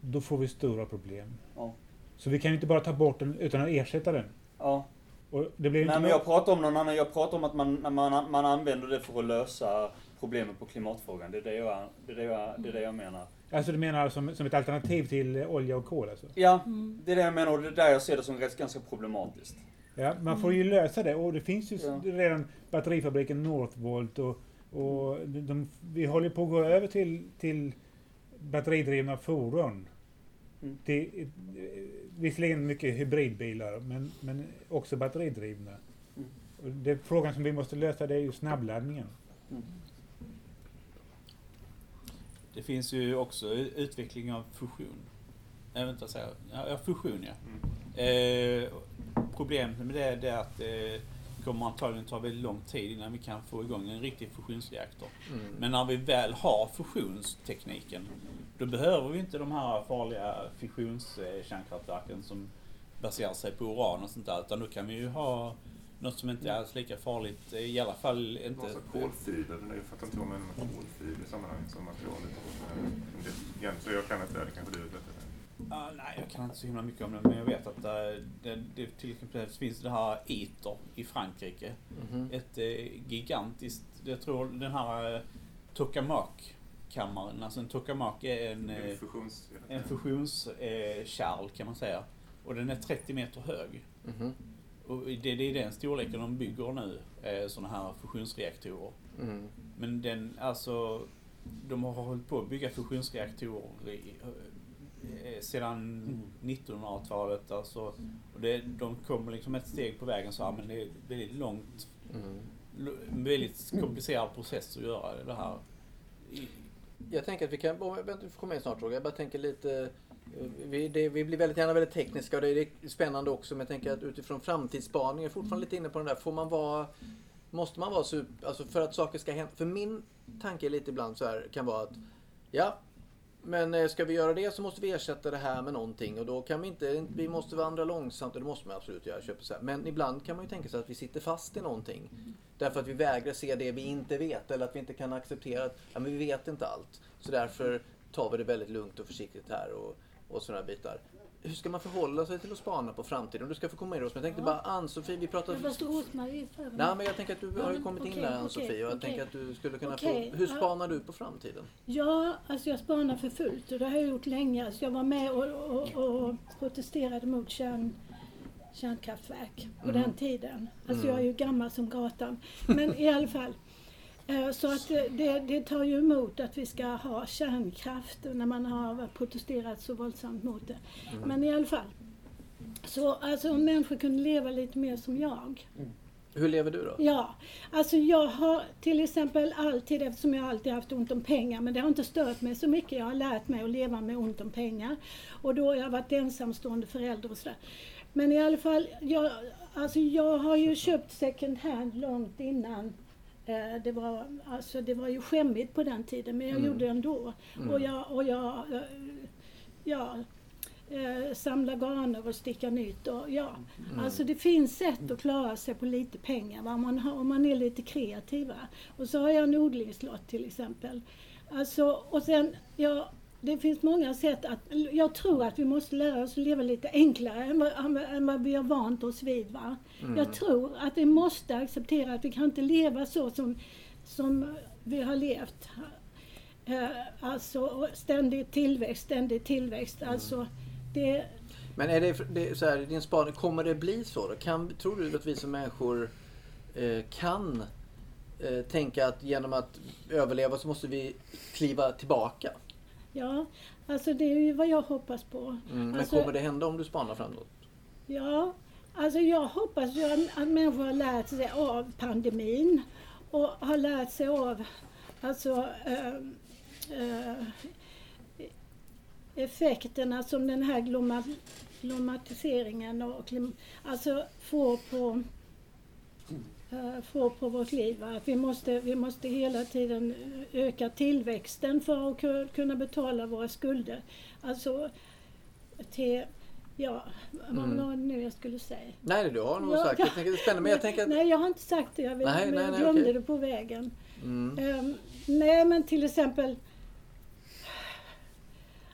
då får vi stora problem. Ja. Så vi kan ju inte bara ta bort den utan att ersätta den. Ja. Och det blir Nej inte men jag pratar om någon annan, jag pratar om att man, man, man använder det för att lösa problemet på klimatfrågan. Det är det jag, det är det jag, det är det jag menar. Alltså du menar som, som ett alternativ till eh, olja och kol alltså? Ja, det är det jag menar och det är där jag ser det som rätt, ganska problematiskt. Ja, man får ju lösa det och det finns ju Ja. redan batterifabriken Northvolt och, och de, de, vi håller på att gå över till, till batteridrivna fordon. Mm. Är, eh, visserligen mycket hybridbilar men, men också batteridrivna. Mm. Det, frågan som vi måste lösa det är ju snabbladdningen. Det finns ju också utveckling av fusion. Jag vet inte vad jag säger. Ja, fusion ja. Eh, problemet med det, det är att det kommer antagligen ta väldigt lång tid innan vi kan få igång en riktig fusionsreaktor. Mm. Men när vi väl har fusionstekniken, då behöver vi inte de här farliga fissionskärnkraftverken som baserar sig på uran och sånt där. Utan då kan vi ju ha något som inte är alls lika farligt. I alla fall inte... Sorts kolfiber, jag fattar inte vad man menar med kolfiber i sammanhanget som materialet. Eh, Så jag kan inte det, det kanske du vet bättre. Ah, nej, jag kan inte så himla mycket om det, men jag vet att eh, det, det till exempel finns det här ITER i Frankrike. Mhm. Ett eh, gigantiskt, jag tror den här eh, Tokamak-kammaren, alltså en Tokamak är en, En eh, fusions... en fusionskärl eh, kärl, kan man säga. Och den är 30 meter hög. Mhm. Och det, det är den storleken de bygger nu, eh, sådana här fusionsreaktorer. Mm. Men den, alltså, de har hållit på att bygga fusionsreaktorer i, eh, sedan 1900-talet. Alltså, och det, de kommer liksom ett steg på vägen så här, men det är väldigt långt, Mm. väldigt komplicerad process att göra det här. I, Jag tänker att vi kan, vänta, du får komma in snart Roger. Jag bara tänker lite, vi, det, vi blir väldigt gärna väldigt tekniska och det är spännande också. Men jag tänker att utifrån framtidsspaning, jag är fortfarande lite inne på den där, får man vara, måste man vara super, alltså för att saker ska hända. För min tanke lite ibland så här, kan vara att, ja, men eh, ska vi göra det så måste vi ersätta det här med någonting och då kan vi inte, vi måste vandra långsamt och det måste man absolut göra. Köpa så här. Men ibland kan man ju tänka sig att vi sitter fast i någonting. Därför att vi vägrar se det vi inte vet eller att vi inte kan acceptera att ja, men vi vet inte allt. Så därför tar vi det väldigt lugnt och försiktigt här och, och sådana bitar. Hur ska man förhålla sig till att spana på framtiden? Du ska få komma in Rosmarie. Jag tänkte bara Ann-Sofie, vi pratade... Jag förstår Rosmarie för Nej men jag tänker att du har ju Ja, kommit in okej, där Ann-Sofie och jag tänker att du skulle kunna Okej, få... Hur ja. spanar du på framtiden? Ja, alltså jag spanar för fullt och det har jag gjort länge. Alltså jag var med och, och, och protesterade mot kärn, kärnkraftverk på Mm. den tiden. Alltså Mm. jag är ju gammal som gatan. Men i alla fall. Eh, Så att det, det, det tar ju emot att vi ska ha kärnkraft när man har protesterat så våldsamt mot det. Mm. Men i alla fall. Så alltså om människor kunde leva lite mer som jag. Hur lever du då? Ja, alltså jag har till exempel alltid, eftersom jag alltid haft ont om pengar, men det har inte stört mig så mycket. Jag har lärt mig att leva med ont om pengar. Och då har jag varit ensamstående förälder och sådär. Men i alla fall, jag, alltså jag har ju köpt second hand långt innan eh, det var, alltså det var ju skämmigt på den tiden, men jag Mm. gjorde det ändå. Mm. Och jag, och jag eh, ja, eh, samla garner och sticka nytt. Och, ja. Mm. Alltså det finns sätt att klara sig på lite pengar va? Om, man har, om man är lite kreativ. va. Och så har jag en odlingslott till exempel. Alltså, och sen, ja, det finns många sätt att... Jag tror att vi måste lära oss att leva lite enklare än vad, än vad- vi har vant oss vid. Va? Mm. Jag tror att vi måste acceptera att vi kan inte leva så som, som vi har levt. Eh, alltså ständig tillväxt, ständig tillväxt. Alltså, det, Men är det, det så här, din spaning, kommer det bli så då? Kan, tror du att vi som människor eh, kan eh, tänka att genom att överleva så måste vi kliva tillbaka? Ja, alltså det är ju vad jag hoppas på. Mm, men alltså, kommer det hända om du spanar framåt? Ja, alltså jag hoppas ju att- att människor har lärt sig av pandemin och har lärt sig av alltså, eh, eh, effekterna som den här gloma, glomatiseringen och klim, alltså får på får på vårt liv. Att vi måste, vi måste hela tiden öka tillväxten för att ku- kunna betala våra skulder. Alltså till, ja, vad Mm. var nu jag skulle säga? Nej, du har nog Ja, sagt. Jag tänker det spännande, men jag tänker att... Nej, jag har inte sagt det. Jag, vet, Nej, men nej, jag nej, glömde okej. det på vägen. Mm. Ehm, nej, men till exempel...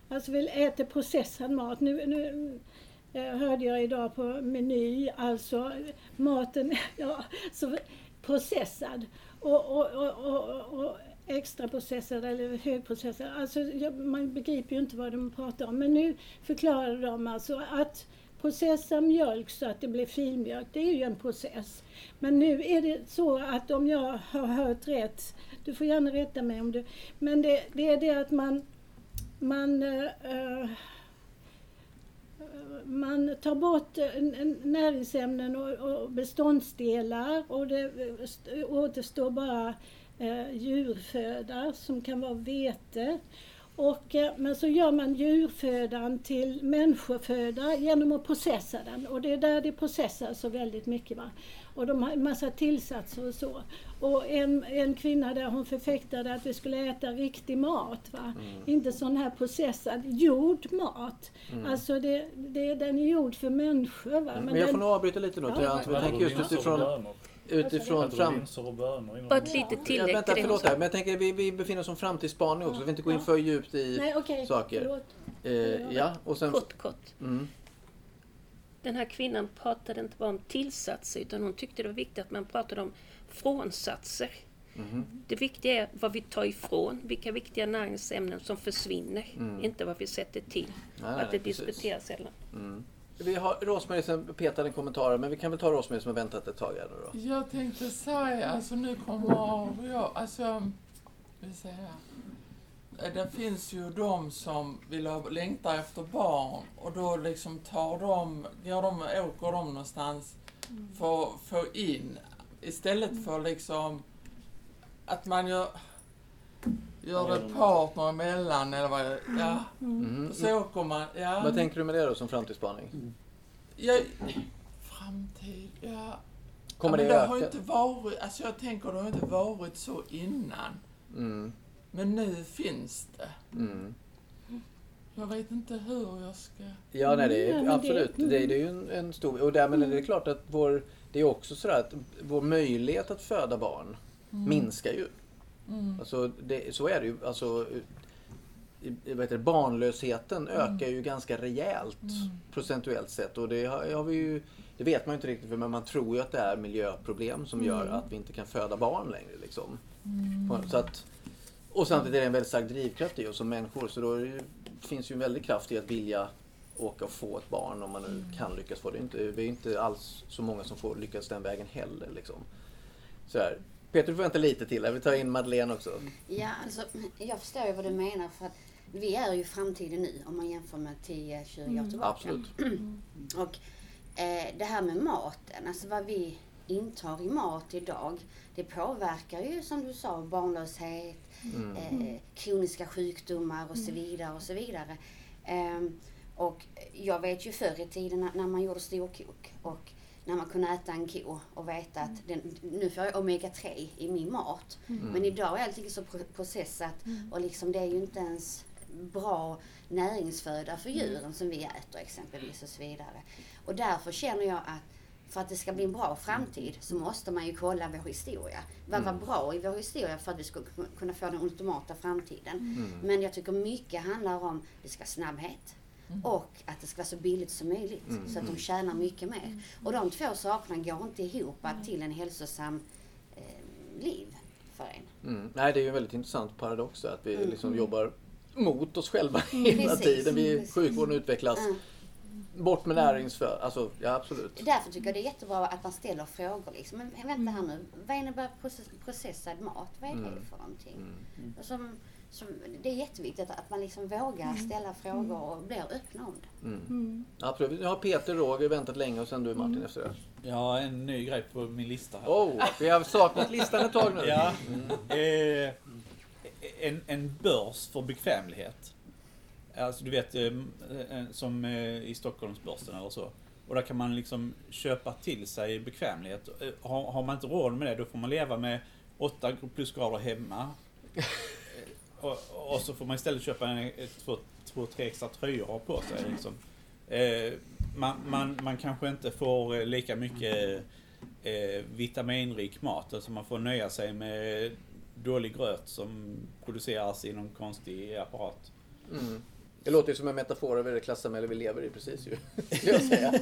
Alltså vi äter processad mat. Nu, nu eh, Eh, hörde jag idag på Meny, alltså maten, ja, så processad. Och, och, och, och, och extra processad eller högprocessad. Alltså jag, man begriper ju inte vad de pratar om. Men nu förklarar de alltså att processa mjölk så att det blir filmjölk, det är ju en process. Men nu är det så att om jag har hört rätt, du får gärna rätta mig om du... Men det, det är det att man, man uh, man tar bort eh, näringsämnen och, beståndsdelar och det återstår bara eh, djurföda som kan vara vete. Och, eh, men så gör man djurfödan till människoföda genom att processa den och det är där det processas så väldigt mycket. Va? Och de har en massa tillsatser och så. Och en, en kvinna där hon förfäktade att vi skulle äta riktig mat. Va? Inte sån här processad, gjord mat. Alltså det, det, den är gjord för människor. Va? Mm. Men jag får den, nog avbryta lite nu. Ja. Vi tänker just utifrån, utifrån Äter du fram... Bara ett litet Ja, tillägg vänta, förlåt här. Men jag tänker vi, vi befinner oss som framtidsspaning också. Vi vill inte gå in för djupt i nej okej, saker. Eh, ja, och sen... Kort, kort. Mm. Den här kvinnan pratade inte bara om tillsatser utan hon tyckte det var viktigt att man pratade om frånsatser. Mhm. Det viktiga är vad vi tar ifrån, vilka viktiga näringsämnen som försvinner, inte vad vi sätter till. Mm. Nej, att det precis. diskuteras sällan. Mm. Vi har Rosmarie som petade en kommentar, men vi kan väl ta Rosmarie som har väntat ett tag här då. Jag tänkte säga, alltså nu kommer jag, alltså, vi säga, det finns ju de som vill ha, längtar efter barn och då liksom tar de, går de, åker de någonstans för att få in, istället för liksom att man gör, gör det partner emellan eller vad, ja, Mhm. så åker man, ja. Vad tänker du med det då som framtidsspaning? Jag, framtid, ja. Kommer ja, men det det har inte varit, alltså jag tänker det har inte varit så innan. Mm. Men nu finns det. Mm. Jag vet inte hur jag ska... Ja, nej, det Mm, är absolut. det- Det, är- det är ju en, en stor... Och därmed är det klart att vår... Det är också så att vår möjlighet att föda barn minskar ju. Mm. Alltså, det, så är det ju. Alltså, vad heter det, barnlösheten ökar ju ganska rejält procentuellt sett. Och det, har, har vi ju, det vet man ju inte riktigt, för men man tror ju att det är miljöproblem som gör att vi inte kan föda barn längre. Liksom. På- Så att, och samtidigt är det en väldigt stark drivkraft i oss som människor. Så då det ju, finns ju en väldig kraft i att vilja åka och få ett barn om man nu kan lyckas få det. Inte- Vi är inte alls så många som får lyckas den vägen heller. Liksom. Så här. Peter, du får vänta lite till. Jag vill ta in Madeleine också. Ja, alltså jag förstår ju vad du menar för att vi är ju framtiden nu om man jämför med 10-20 år tillbaka. Absolut. Och eh, det här med maten, alltså vad vi intar i mat idag, det påverkar ju som du sa barnlöshet, eh, kroniska sjukdomar och så vidare och så vidare. Ehm, och jag vet ju förr i tiden när, man gjorde storkok och när man kunde äta en ko och veta att den, nu får jag omega-3 i min mat. Men idag är allting så pro- processat och liksom det är ju inte ens bra näringsföda för djuren som vi äter exempelvis och så vidare. Och därför känner jag att för att det ska bli en bra framtid så måste man ju kolla vår historia. Vad var bra i vår historia för att vi ska ku- kunna få den ultimata framtiden. Men jag tycker mycket handlar om det ska vara snabbhet och att det ska vara så billigt som möjligt så att de tjänar mycket mer. Och de två sakerna går inte ihop till en hälsosam eh, liv för en. Mm. Nej, det är ju en väldigt intressant paradox att vi liksom jobbar mot oss själva hela Mm. Precis, tiden. Vi, precis. sjukvården utvecklas. Mm. Bort med näringsföd. Alltså, ja absolut. Därför tycker jag det är jättebra att man ställer frågor. Liksom. Men vänta här nu, vad innebär process, processad mat? Vad är det Mm. för någonting? Och Som, som, det är jätteviktigt att man liksom vågar ställa frågor och blir öppna om det. Mm. Absolut. Nu har Peter Roger väntat länge och sen du Martin efter det. Jag har en ny grej på min lista här. Oh, vi har saknat listan ett tag nu. Ja. Eh, en, en börs för bekvämlighet. Alltså du vet, eh, eh, som eh, i Stockholmsbörsen eller så. Och där kan man liksom köpa till sig bekvämlighet. Har, har man inte råd med det, då får man leva med 8 plusgrader hemma. Och, och så får man istället köpa en, två, två, tre extra tröjor på sig. Liksom. Eh, man, man, man kanske inte får lika mycket eh, vitaminrik mat. Alltså man får nöja sig med dålig gröt som produceras i någon konstig apparat. Mm. Det låter ju som en metafor över det klassamhälle vi lever i precis ju. Skulle jag säga.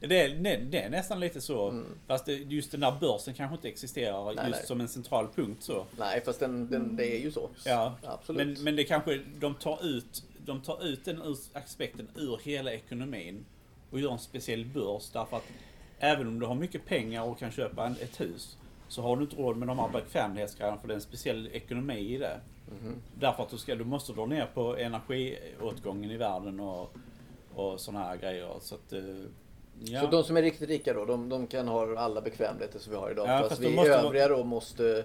Det är, det, det är nästan lite så. Mm. Fast det, just den där börsen kanske inte existerar Nej, just nej. som en central punkt så. Nej, fast den, den, det är ju så. Ja, Absolut. Men, men det kanske, de tar ut, de tar ut den aspekten ur hela ekonomin och gör en speciell börs därför att även om du har mycket pengar och kan köpa en, ett hus så har du inte råd med de här bekvämlighetsgrejerna för det är en speciell ekonomi i det. Mhm. Därför att du, ska, du måste dra ner på energiåtgången i världen och, och sådana här grejer. Så att, eh, ja. Så de som är riktigt rika då, de, de kan ha alla bekvämligheter som vi har idag. Ja, fast, fast vi måste övriga då måste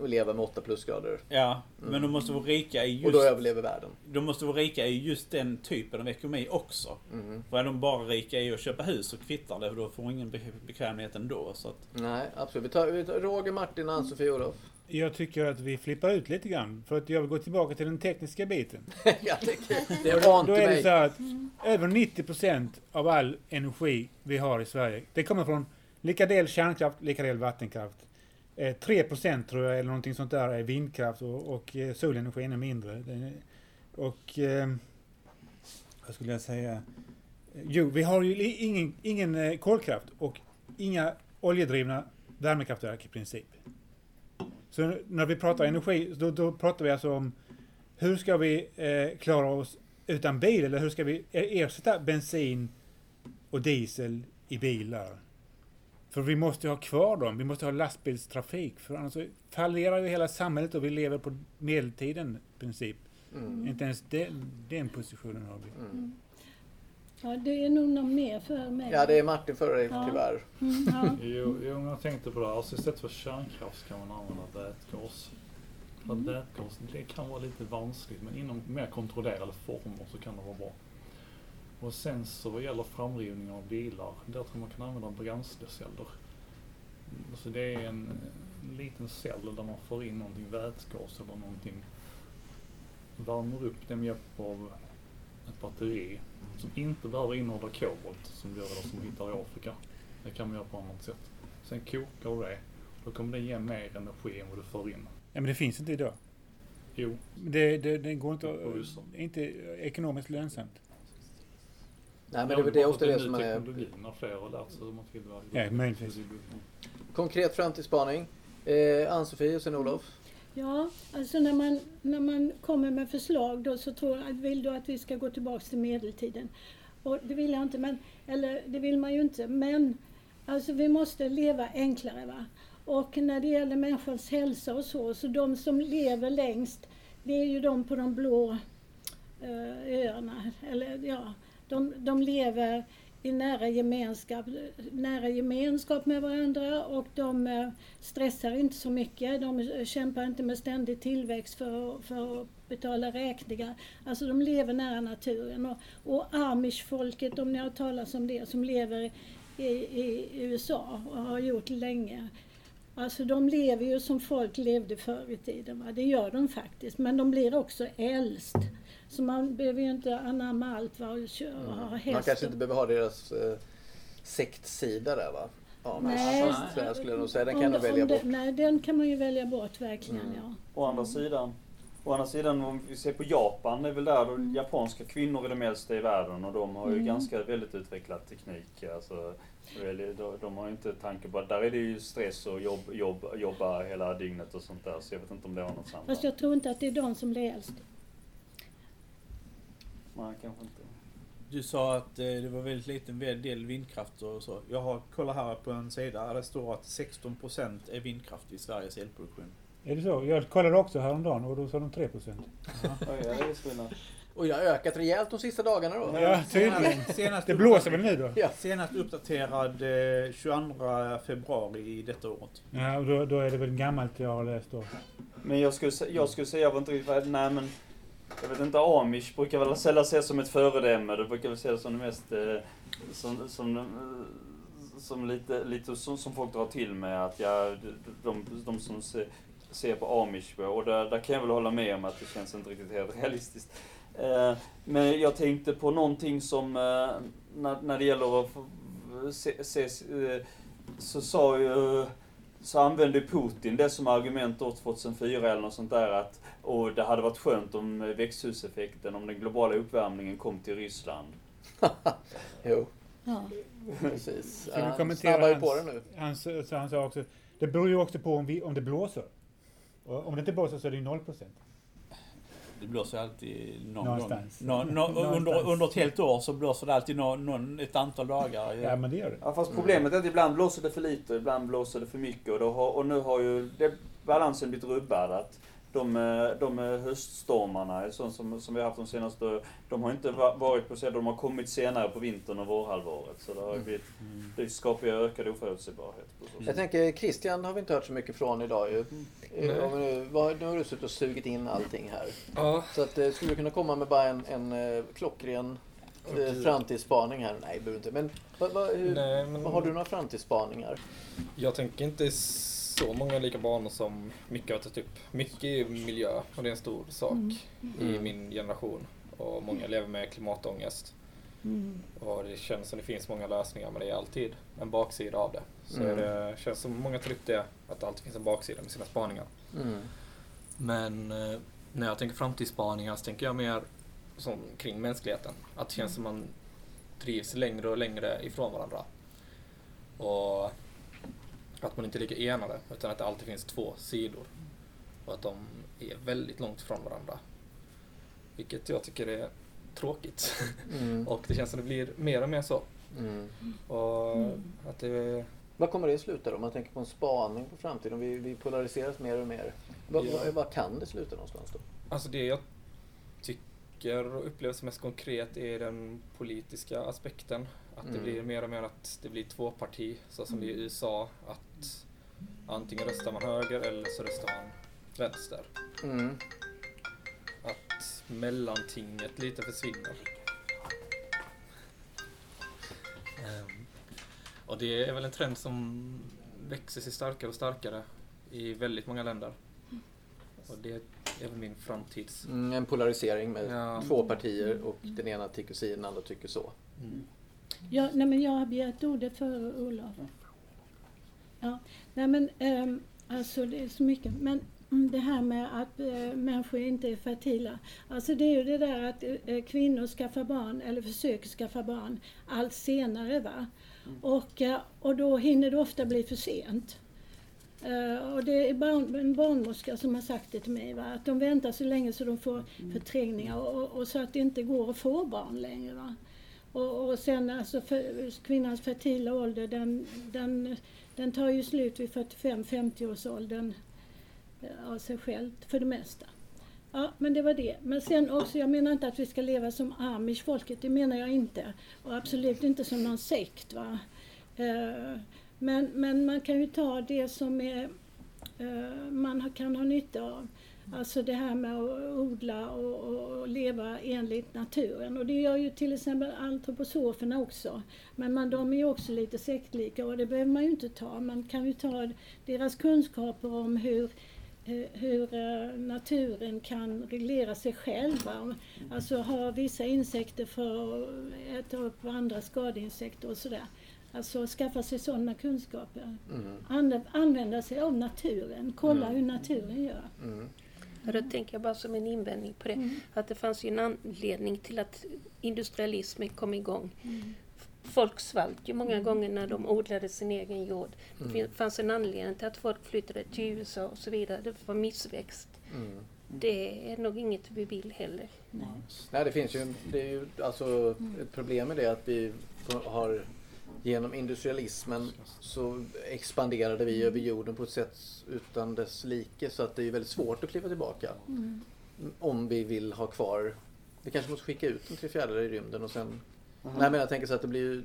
leva med 8 plusgrader. Ja, men de måste vara rika i just... Och då överlever världen. De måste vara rika i just den typen av ekonomi också. Mm. För är de bara rika i att köpa hus så kvittar det, då får de ingen be- bekvämlighet ändå. Så att, Nej, absolut. Vi tar, vi tar Roger, Martin, Ann-Sofie och Olof. Jag tycker att vi flippar ut lite grann. För att jag vill gå tillbaka till den tekniska biten. jag tycker, det är vant då är det så att över 90% av all energi vi har i Sverige, det kommer från lika del kärnkraft, lika del vattenkraft. Eh, 3% tror jag, eller någonting sånt där, är vindkraft och, och eh, solenergi ännu mindre. Och... Eh, vad skulle jag säga? Jo, vi har ju ingen, ingen eh, kolkraft och inga oljedrivna värmekraftverk i princip. Så när vi pratar energi, då, då pratar vi alltså om hur ska vi eh, klara oss utan bil eller hur ska vi e- ersätta bensin och diesel i bilar? För vi måste ha kvar dem, vi måste ha lastbilstrafik för annars fallerar ju hela samhället och vi lever på medeltiden i princip. Mm. Inte ens den, den positionen har vi. Mm. Ja, det är nog någon mer för mig. Ja, det är Martin före dig Ja. tyvärr. Mm, ja. Jo, jo, men jag tänkte på det. här. Alltså istället för kärnkraft kan man använda vätgas. För att vätgas, det kan vara lite vanskligt men inom mer kontrollerade former så kan det vara bra. Och sen så vad gäller framrivning av bilar, där tror jag man kan använda bränsleceller. Alltså det är en, en liten cell där man får in någonting vätgas eller någonting. Värmer upp det med hjälp av ett batteri som inte behöver innehålla kobolt som gör det som vi hittar i Afrika. Det kan man göra på annat sätt. Sen kokar du det. Då kommer det ge mer energi än vad du får in. Ja, men det finns inte idag. Jo, Det, det, det går inte, det är inte ekonomiskt lönsamt. Nej, men det är väl det också det som är teknologi när fler har lärt sig hur man tillverkar. Ja, möjligtvis. konkret framtidsspaning. Eh, Ann-Sofie och sen Olof. Ja, alltså när man, när man kommer med förslag då så tror jag, vill du att vi ska gå tillbaka till medeltiden. Och det vill jag inte, men, eller det vill man ju inte, men alltså vi måste leva enklare. Va? Och när det gäller människans hälsa och så, så de som lever längst, det är ju de på de blå eh, öarna. Eller ja, de, de lever i nära gemenskap, nära gemenskap med varandra och de eh, stressar inte så mycket. De kämpar inte med ständig tillväxt för, att- för att betala räkningar. Alltså de lever nära naturen. Och, och amish-folket, om ni har hört talas om det, som lever i, i USA och har gjort länge. Alltså de lever ju som folk levde förr i tiden. Va? Det gör de faktiskt. Men de blir också äldst. Så man behöver ju inte anamma allt va? och köra och ha häst. Man kanske inte behöver ha deras eh, sektsida där va? Ja, Nej. så jag skulle jag nog säga. Den kan Om- nog välja det- bort. Nej, den kan man ju välja bort verkligen, Mm. ja. Å andra sidan, å andra sidan om vi ser på Japan, det är väl där de japanska kvinnor är de äldsta i världen och de har ju Mm. ganska väldigt utvecklad teknik. Alltså, de, har ju inte tanke på, där är det ju stress och jobb, jobb, jobba hela dygnet och sånt där. Så jag vet inte om det har något samband. Fast jag tror inte att det är de som blir äldst. Nej, kanske inte. Du sa att eh, det var väldigt liten del vindkraft och så. Jag har kollat här på en sida där det står att 16% är vindkraft i Sveriges elproduktion. Är det så? Jag kollade också häromdagen och då sa de 3 procent. Och jag har ökat rejält de sista dagarna då. Ja, tydligen. Senast Det blåser väl nu då? Ja. Senast uppdaterad eh, 22 februari i detta året. Ja, och då, då är det väl gammalt jag har läst då. Men jag skulle, jag skulle säga, jag var inte riktigt nej men jag vet inte, amish brukar väl sällan ses som ett föredöme. Det brukar väl ses som det mest, eh, som, som, eh, som lite, lite som, som folk drar till med att ja, de, de, de som ser, ser på amish och där, där kan jag väl hålla med om att det känns inte riktigt helt realistiskt. Eh, men jag tänkte på någonting som, eh, när, när det gäller att se, se, eh, så sa ju så använde Putin det som argument då 2004 eller något sånt där att och det hade varit skönt om växthuseffekten, om den globala uppvärmningen kom till Ryssland. Jo, Ja. precis. Ska vi Han kommentera snabbar ju hans- på det nu. Han, sa- så han sa också, det beror ju också på om, vi, om det blåser. Och om det inte blåser så är det ju 0 procent. Det blåser alltid någon Någonstans. gång. Nå, nå, Någonstans. under, under ett helt år så blåser det alltid nå, någon, ett antal dagar. Ja, men det gör det. Ja, fast problemet är att ibland blåser det för lite ibland blåser det för mycket och, då har, och nu har ju det, balansen blivit rubbad. Att de, eh, de eh, höststormarna, sånt som, som vi har haft de senaste, de har inte va- varit på de har kommit senare på vintern och vårhalvåret. Så det har Mm. blivit, det skapar ju ökad oförutsägbarhet. Jag tänker Christian har vi inte hört så mycket från idag ju. Eh, Om nu, vad, nu har du suttit och sugit in allting här. Ja, Så att, skulle du kunna komma med bara en, en klockren framtidsspaning här? Nej, det behöver inte. Men, vad, vad, hur, nej, men vad har du några framtidsspaningar? jag tänker inte så många lika banor som Micke har tagit upp. Mycket är miljö och det är en stor sak i Mm. min generation. Och många lever med klimatångest. Mm. Och det känns som det finns många lösningar men det är alltid en baksida av det. Så Mm. det känns som många tar upp det, att det alltid finns en baksida med sina spaningar. Mm. Men eh, när jag tänker framtidsspaningar så tänker jag mer som, kring mänskligheten. Att det känns som man drivs längre och längre ifrån varandra. Och att man inte är lika enade utan att det alltid finns två sidor. Och att de är väldigt långt ifrån varandra. Vilket jag tycker är tråkigt. Mm. och det känns som det blir mer och mer så. Mm. Och att det Vad kommer det sluta då? Om man tänker på en spaning på framtiden. Vi, vi polariseras mer och mer. Vad, Ja. vad, vad kan det sluta någonstans då? Alltså det jag tycker och upplever som mest konkret är den politiska aspekten. Att det Mm. blir mer och mer att det blir två parti, så som det är i USA. Att antingen röstar man höger eller så röstar man vänster. Mm. Att mellantinget lite försvinner. Ehm, och det är väl en trend som växer sig starkare och starkare i väldigt många länder. Och det är väl min framtids... Mm, en polarisering med Ja. två partier och den ena tycker si, den andra tycker så. Mm. Ja, nej, men jag har begärt ordet före Olof. Ja, nej men ehm, alltså det är så mycket. Men mm, det här med att eh, människor inte är fertila. Alltså det är ju det där att eh, kvinnor skaffar barn eller försöker skaffa barn allt senare va. Och, eh, och då hinner det ofta bli för sent. Och det är barn, en barnmorska som har sagt det till mig, va? att de väntar så länge så de får förträngningar och, och, och så att det inte går att få barn längre. Va? Och, och sen alltså för, kvinnans fertila ålder den, den, den tar ju slut vid 45-50 års åldern av sig själv för det mesta. Ja, men det var det. Men sen också, jag menar inte att vi ska leva som amish-folket, det menar jag inte. Och absolut inte som någon sekt. Va? Eh, men, men man kan ju ta det som är, eh, man kan ha nytta av. Alltså det här med att odla och, och, leva enligt naturen. Och det gör ju till exempel antroposoferna också. Men man, de är ju också lite sektlika och det behöver man ju inte ta. Man kan ju ta deras kunskaper om hur eh, hur eh, naturen kan reglera sig själv. Alltså ha vissa insekter för att äta upp andra skadeinsekter och sådär. Alltså skaffa sig sådana kunskaper. Mm. Anv- använda sig av naturen, kolla Mm. hur naturen gör. Mm. Ja, då tänker jag bara som en invändning på det, att det fanns ju en anledning till att industrialismen kom igång. Folk svalt ju många gånger när de odlade sin egen jord. Det Mm. fin- fanns en anledning till att folk flyttade till USA och så vidare. Det var missväxt. Mm. Det är nog inget vi vill heller. Nej, det finns ju, det är ju alltså ett problem med det att vi har genom industrialismen så expanderade vi över jorden på ett sätt utan dess like så att det är väldigt svårt att kliva tillbaka. Mm. Om vi vill ha kvar, vi kanske måste skicka ut en tre fjärdedelar i rymden och sen Aha. Nej men jag tänker så att det blir ju,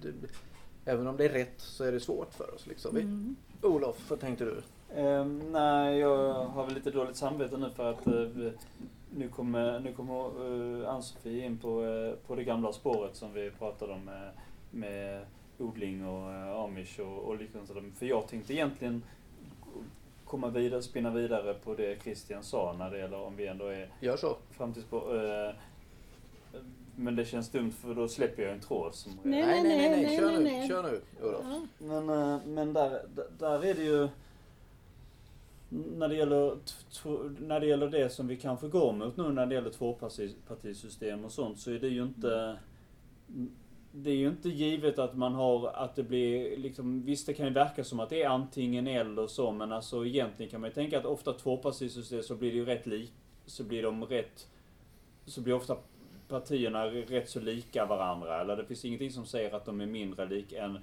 även om det är rätt så är det svårt för oss liksom. Mm. Olof, vad tänkte du? Ehm, nej, jag har väl lite dåligt samvete nu för att eh, nu kommer, nu kommer uh, Ann-Sofie in på, eh, på det gamla spåret som vi pratade om med odling och uh, amish och, och liknande. För jag tänkte egentligen komma vidare, spinna vidare på det Christian sa när det gäller om vi ändå är Gör så. framtidsspår. eh, men det känns dumt för då släpper jag en tråd som Nej, nej, nej, nej, nej, kör nej, nu, nej. kör nu Olof. Ja. Men, eh, men där, där är det ju... När det, gäller, t- t- när det gäller det som vi kanske går mot nu när det gäller tvåpartisystem och sånt så är det ju inte... Det är ju inte givet att man har, att det blir liksom, visst det kan ju verka som att det är antingen eller så men alltså egentligen kan man ju tänka att ofta tvåpartisystem så blir det ju rätt lik, så blir de rätt, så blir ofta partierna rätt så lika varandra eller det finns ingenting som säger att de är mindre lika än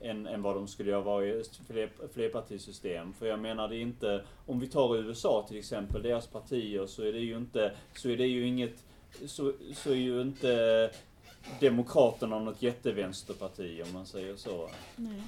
än, än vad de skulle göra vara i fler, flerpartisystem. För jag menar det är inte, om vi tar USA till exempel, deras partier, så är det ju inte, så är det ju inget, så, så är ju inte Demokraterna något jättevänsterparti om man säger så. Nej.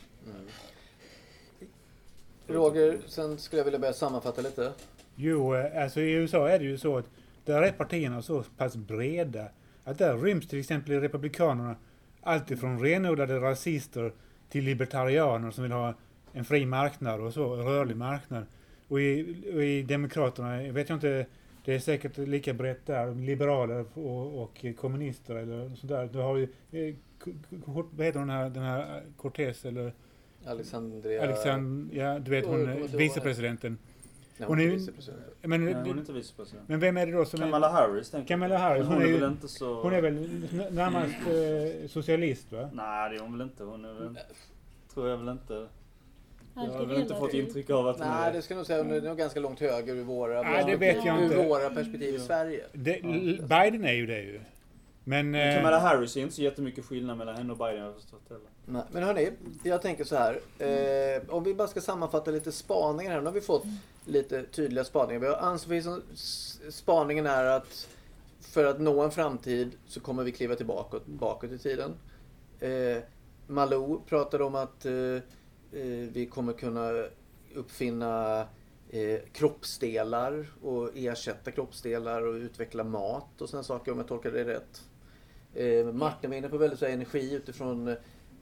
Roger, sen skulle jag vilja börja sammanfatta lite. Jo, eh, alltså i USA är det ju så att där är partierna så pass breda att där ryms till exempel i Republikanerna allt ifrån renodlade rasister till libertarianer som vill ha en fri marknad och så, en rörlig marknad. Och i, och i Demokraterna, jag vet jag inte, det är säkert lika brett där, liberaler och, och kommunister eller sådär. Du har ju, eh, vad heter hon här, den här Cortez eller Alexandria... Alexander, ja du vet hon, inte ihåg vicepresidenten. Nej, Hon hon är ju- vicepresident. Men, Nej, hon är inte vicepresident. men vem är det då som Kamala är... Harris tänker Kamala jag. Harris, Men hon är, väl inte så... hon är väl närmast eh, socialist va? Nej, det är hon väl inte. Hon är väl... Tror jag väl inte. Jag har inte fått intryck av att Nej, det ska jag nog säga. Hon är nog ganska långt höger ur våra, Nej, det vet jag ur inte. våra perspektiv i Sverige. Det, Biden är ju det ju. Men... Men eh, Kamala Harris är inte så jättemycket skillnad mellan henne och Biden har jag förstått heller. Nej, men hörni, jag tänker så här. Eh, om vi bara ska sammanfatta lite spaningar här. Nu har vi fått lite tydliga spaningar. Vi har Ann-Sofie spaningen är att för att nå en framtid så kommer vi kliva tillbaka bakåt i tiden. Eh, Malou pratade om att eh, vi kommer kunna uppfinna eh, kroppsdelar och ersätta kroppsdelar och utveckla mat och sådana saker om jag tolkar det rätt. Eh, Martin var inne på väldigt energi utifrån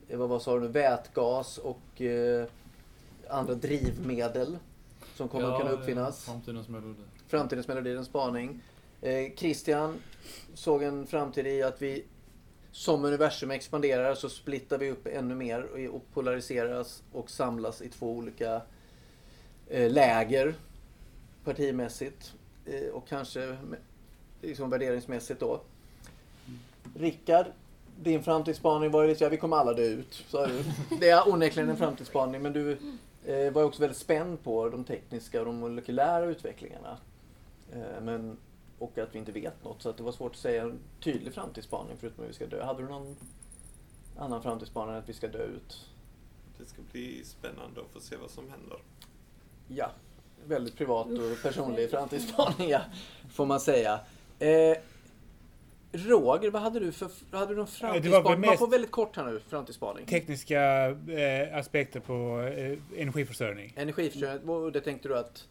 eh, vad, vad sa du vätgas och eh, andra drivmedel som kommer att kunna Ja, uppfinnas. Framtidens melodi. Framtidens melodi, en spaning. Eh, Christian såg en framtid i att vi som universum expanderar så splittar vi upp ännu mer och- polariseras och samlas i två olika eh, läger partimässigt eh, och kanske liksom värderingsmässigt då. Rickard, din framtidsspaning var ju lite, ja vi kommer alla dö ut. sa du. Det är onekligen en framtidsspaning men du eh, var ju också väldigt spänd på de tekniska och de molekylära utvecklingarna. Men, och att vi inte vet något så att det var svårt att säga en tydlig framtidsspaning förutom att vi ska dö. Hade du någon annan framtidsspaning än att vi ska dö ut? Det ska bli spännande att få se vad som händer. Ja, väldigt privat och personlig framtidsspaning ja, får man säga. Eh, Roger, vad hade du för hade du någon det var väl framtidsspaning? Man får väldigt kort här nu, framtidsspaning. tekniska eh, aspekter på eh, energiförsörjning. Energiförsörjning, och det tänkte du att...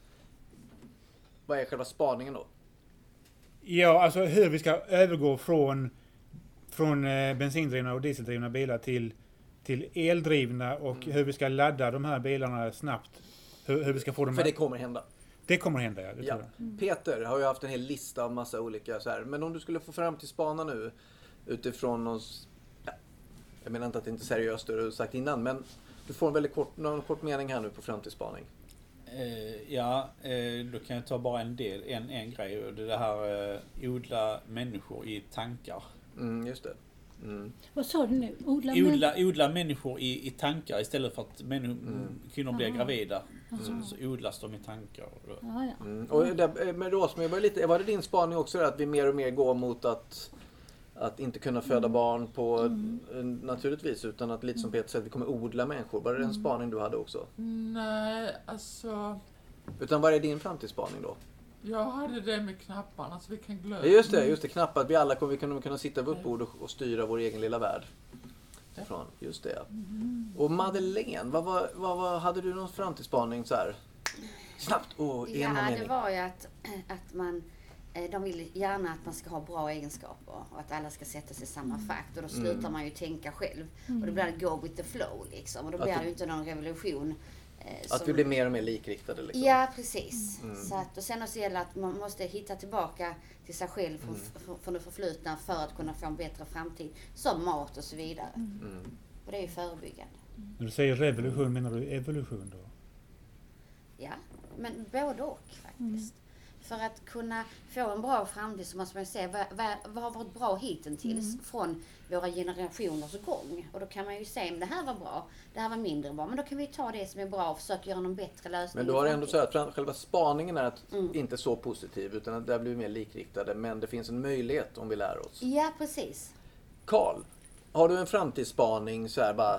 Vad är själva spaningen då? Ja, alltså hur vi ska övergå från, från eh, bensindrivna och dieseldrivna bilar till, till eldrivna och Mm. hur vi ska ladda de här bilarna snabbt. Hur, hur vi ska få dem För det kommer hända. det kommer hända, ja. Ja. Peter har ju haft en hel lista av massa olika så här. Men om du skulle få fram till spana nu utifrån någon... Ja, jag menar inte att det inte är seriöst det du har sagt innan, men du får en väldigt kort, någon kort mening här nu på framtidsspaning. Eh, ja, eh, då kan jag ta bara en del, en, en grej. Och det är det här eh, odla människor i tankar. Mm, just det. Mm. Vad sa du nu? Odla män- Odla, odla människor i, i tankar istället för att människor, Mm. kvinnor blir Aha. gravida. Så, Aha. så odlas de i tankar. Och då- Ja. Mm. Och där, eh, med Rosmarie, var, lite, var det din spaning också där, att vi mer och mer går mot att att inte kunna föda barn på Mm. eh, naturligtvis utan att lite som Peter säger, vi kommer odla människor. Var det en spaning du hade också? Nej, alltså. Utan vad är din framtidsspaning då? Jag hade det med knapparna så vi kan glömma. Ja, just det, just det. Knappt att vi alla kommer vi kunna, kunna sitta vid ett bord och, och styra vår egen lilla värld. Ifrån. Just det. ja. Och Madeleine, vad, vad, vad, vad, hade du någon framtidsspaning så här? Snabbt och en Ja, det mening. var ju att, att man de vill gärna att man ska ha bra egenskaper och att alla ska sätta sig i samma fack. Och då slutar Mm. man ju tänka själv. Och då blir det go with the flow liksom. Och då Att blir det- ju inte någon revolution. eh, Att som- vi blir mer och mer likriktade liksom. Ja, precis. Mm. Så att, och sen också gäller att man måste hitta tillbaka till sig själv från, Mm. från- från det förflutna för att kunna få en bättre framtid. Som mat och så vidare. Mm. Och det är ju förebyggande. När du säger revolution, menar du evolution då? Ja, men både och faktiskt. För att kunna få en bra framtid så måste man se vad, vad, vad har varit bra hittills från våra generationers gång. Och då kan man ju se om det här var bra, det här var mindre bra. Men då kan vi ta det som är bra och försöka göra någon bättre lösning. Men då har ändå så att själva spaningen är att Mm. inte så positiv utan att det blir mer likriktade. Men det finns en möjlighet om vi lär oss. Ja, precis. Karl, har du en framtidsspaning så här bara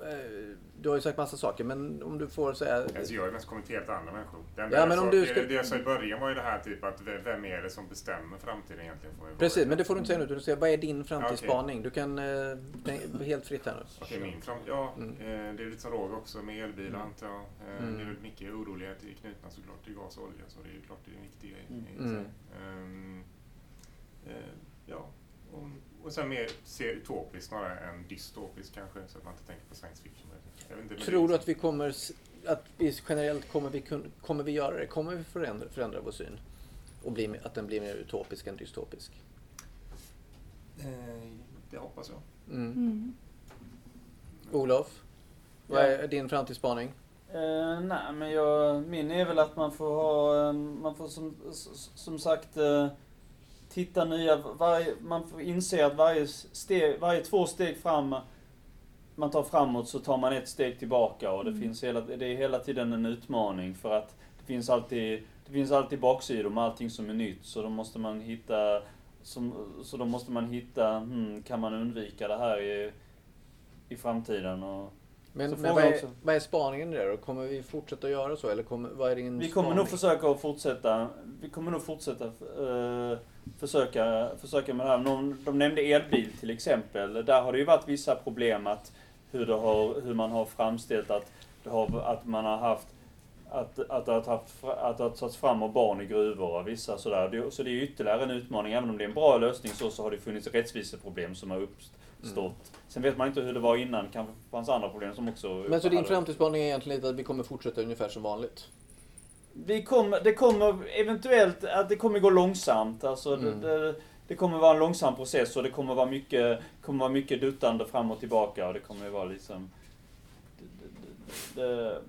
eh, du har ju sagt massa saker, men om du får säga... Alltså jag har ju mest kommenterat andra människor. Enda Ja, men om du ska- det jag sa i början var ju det här typ att vem är det som bestämmer framtiden egentligen? Får Precis, men det får du inte säga nu. Du säger, vad är din framtidsspaning? Du kan... eh, helt fritt här nu. Okej, min fram... Ja, Mm. eh, det är lite som Roger också med elbilar Mm. antar jag. Eh, Mm. Det är väl mycket oroligheter knutna såklart till gas och olja, så det är ju klart det är en viktig grej. Mm. eh, ja, och, och sen mer ser utopiskt snarare än dystopiskt kanske, så att man inte tänker på science fiction. Inte, Tror du att vi kommer... Att vi generellt kommer vi, kommer vi göra det? Kommer vi förändra, förändra vår syn? Och bli, att den blir mer utopisk än dystopisk? Eh, det hoppas jag. Mm. Mm. Olof? Vad är din framtidsspaning? Eh, nej, men jag, min är väl att man får ha, eh, man får som, som sagt eh, titta nya, varje, man får inse att varje steg, varje två steg fram man tar framåt så tar man ett steg tillbaka och det Mm. finns hela, det är hela tiden en utmaning för att det finns alltid, det finns alltid baksidor med allting som är nytt så då måste man hitta, som, så då måste man hitta, hmm, kan man undvika det här i, i framtiden och Men, men vad, är, också. vad är spaningen där då? Kommer vi fortsätta göra så? Eller kommer, vad är din Vi kommer spaning? nog försöka att fortsätta, vi kommer nog fortsätta eh, försöka, försöka med det här. Någon, de nämnde elbil till exempel. Där har det ju varit vissa problem att hur, det har, hur man har framställt att, har, att man har haft att, att, har haft, att det har tagits fram av barn i gruvor och vissa sådär. Så det är ytterligare en utmaning. Även om det är en bra lösning så, så har det funnits rättviseproblem som har uppstått. Mm. Sen vet man inte hur det var innan. kanske fanns andra problem som också... Men så din framtidsspaning är egentligen lite att vi kommer fortsätta ungefär som vanligt? Vi kommer, det kommer eventuellt att det kommer gå långsamt. Alltså Mm. det, det, det kommer vara en långsam process och det kommer vara mycket, kommer vara mycket duttande fram och tillbaka och det kommer vara liksom... Det, det, det,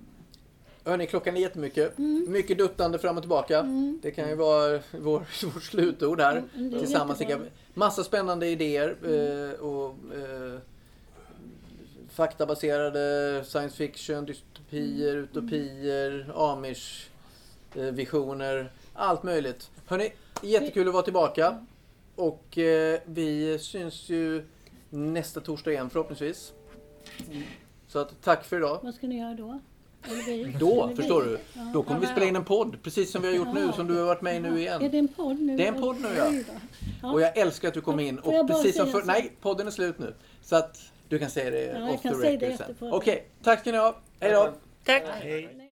Hörni, klockan är jättemycket. Mm. Mycket duttande fram och tillbaka. Mm. Det kan ju vara vår, vårt slutord här. Mm, det är Tillsammans. massa spännande idéer. Eh, och, eh, faktabaserade science fiction, dystopier, utopier, amish eh, visioner. Allt möjligt. Hörni, jättekul att vara tillbaka. Och eh, vi syns ju nästa torsdag igen förhoppningsvis. Så att, tack för idag. Vad ska ni göra då? Då, förstår du. Ja. Då kommer vi spela in en podd, precis som vi har gjort nu, som du har varit med i nu Är igen. det en podd nu? Det är en podd nu, ja. Och jag älskar att du kom in. Och precis som för... Nej, podden är slut nu. Så att du kan säga det Ja, jag off the kan säga det record sen. Okej, tack ska ni ha. Hej då! Tack! Hej.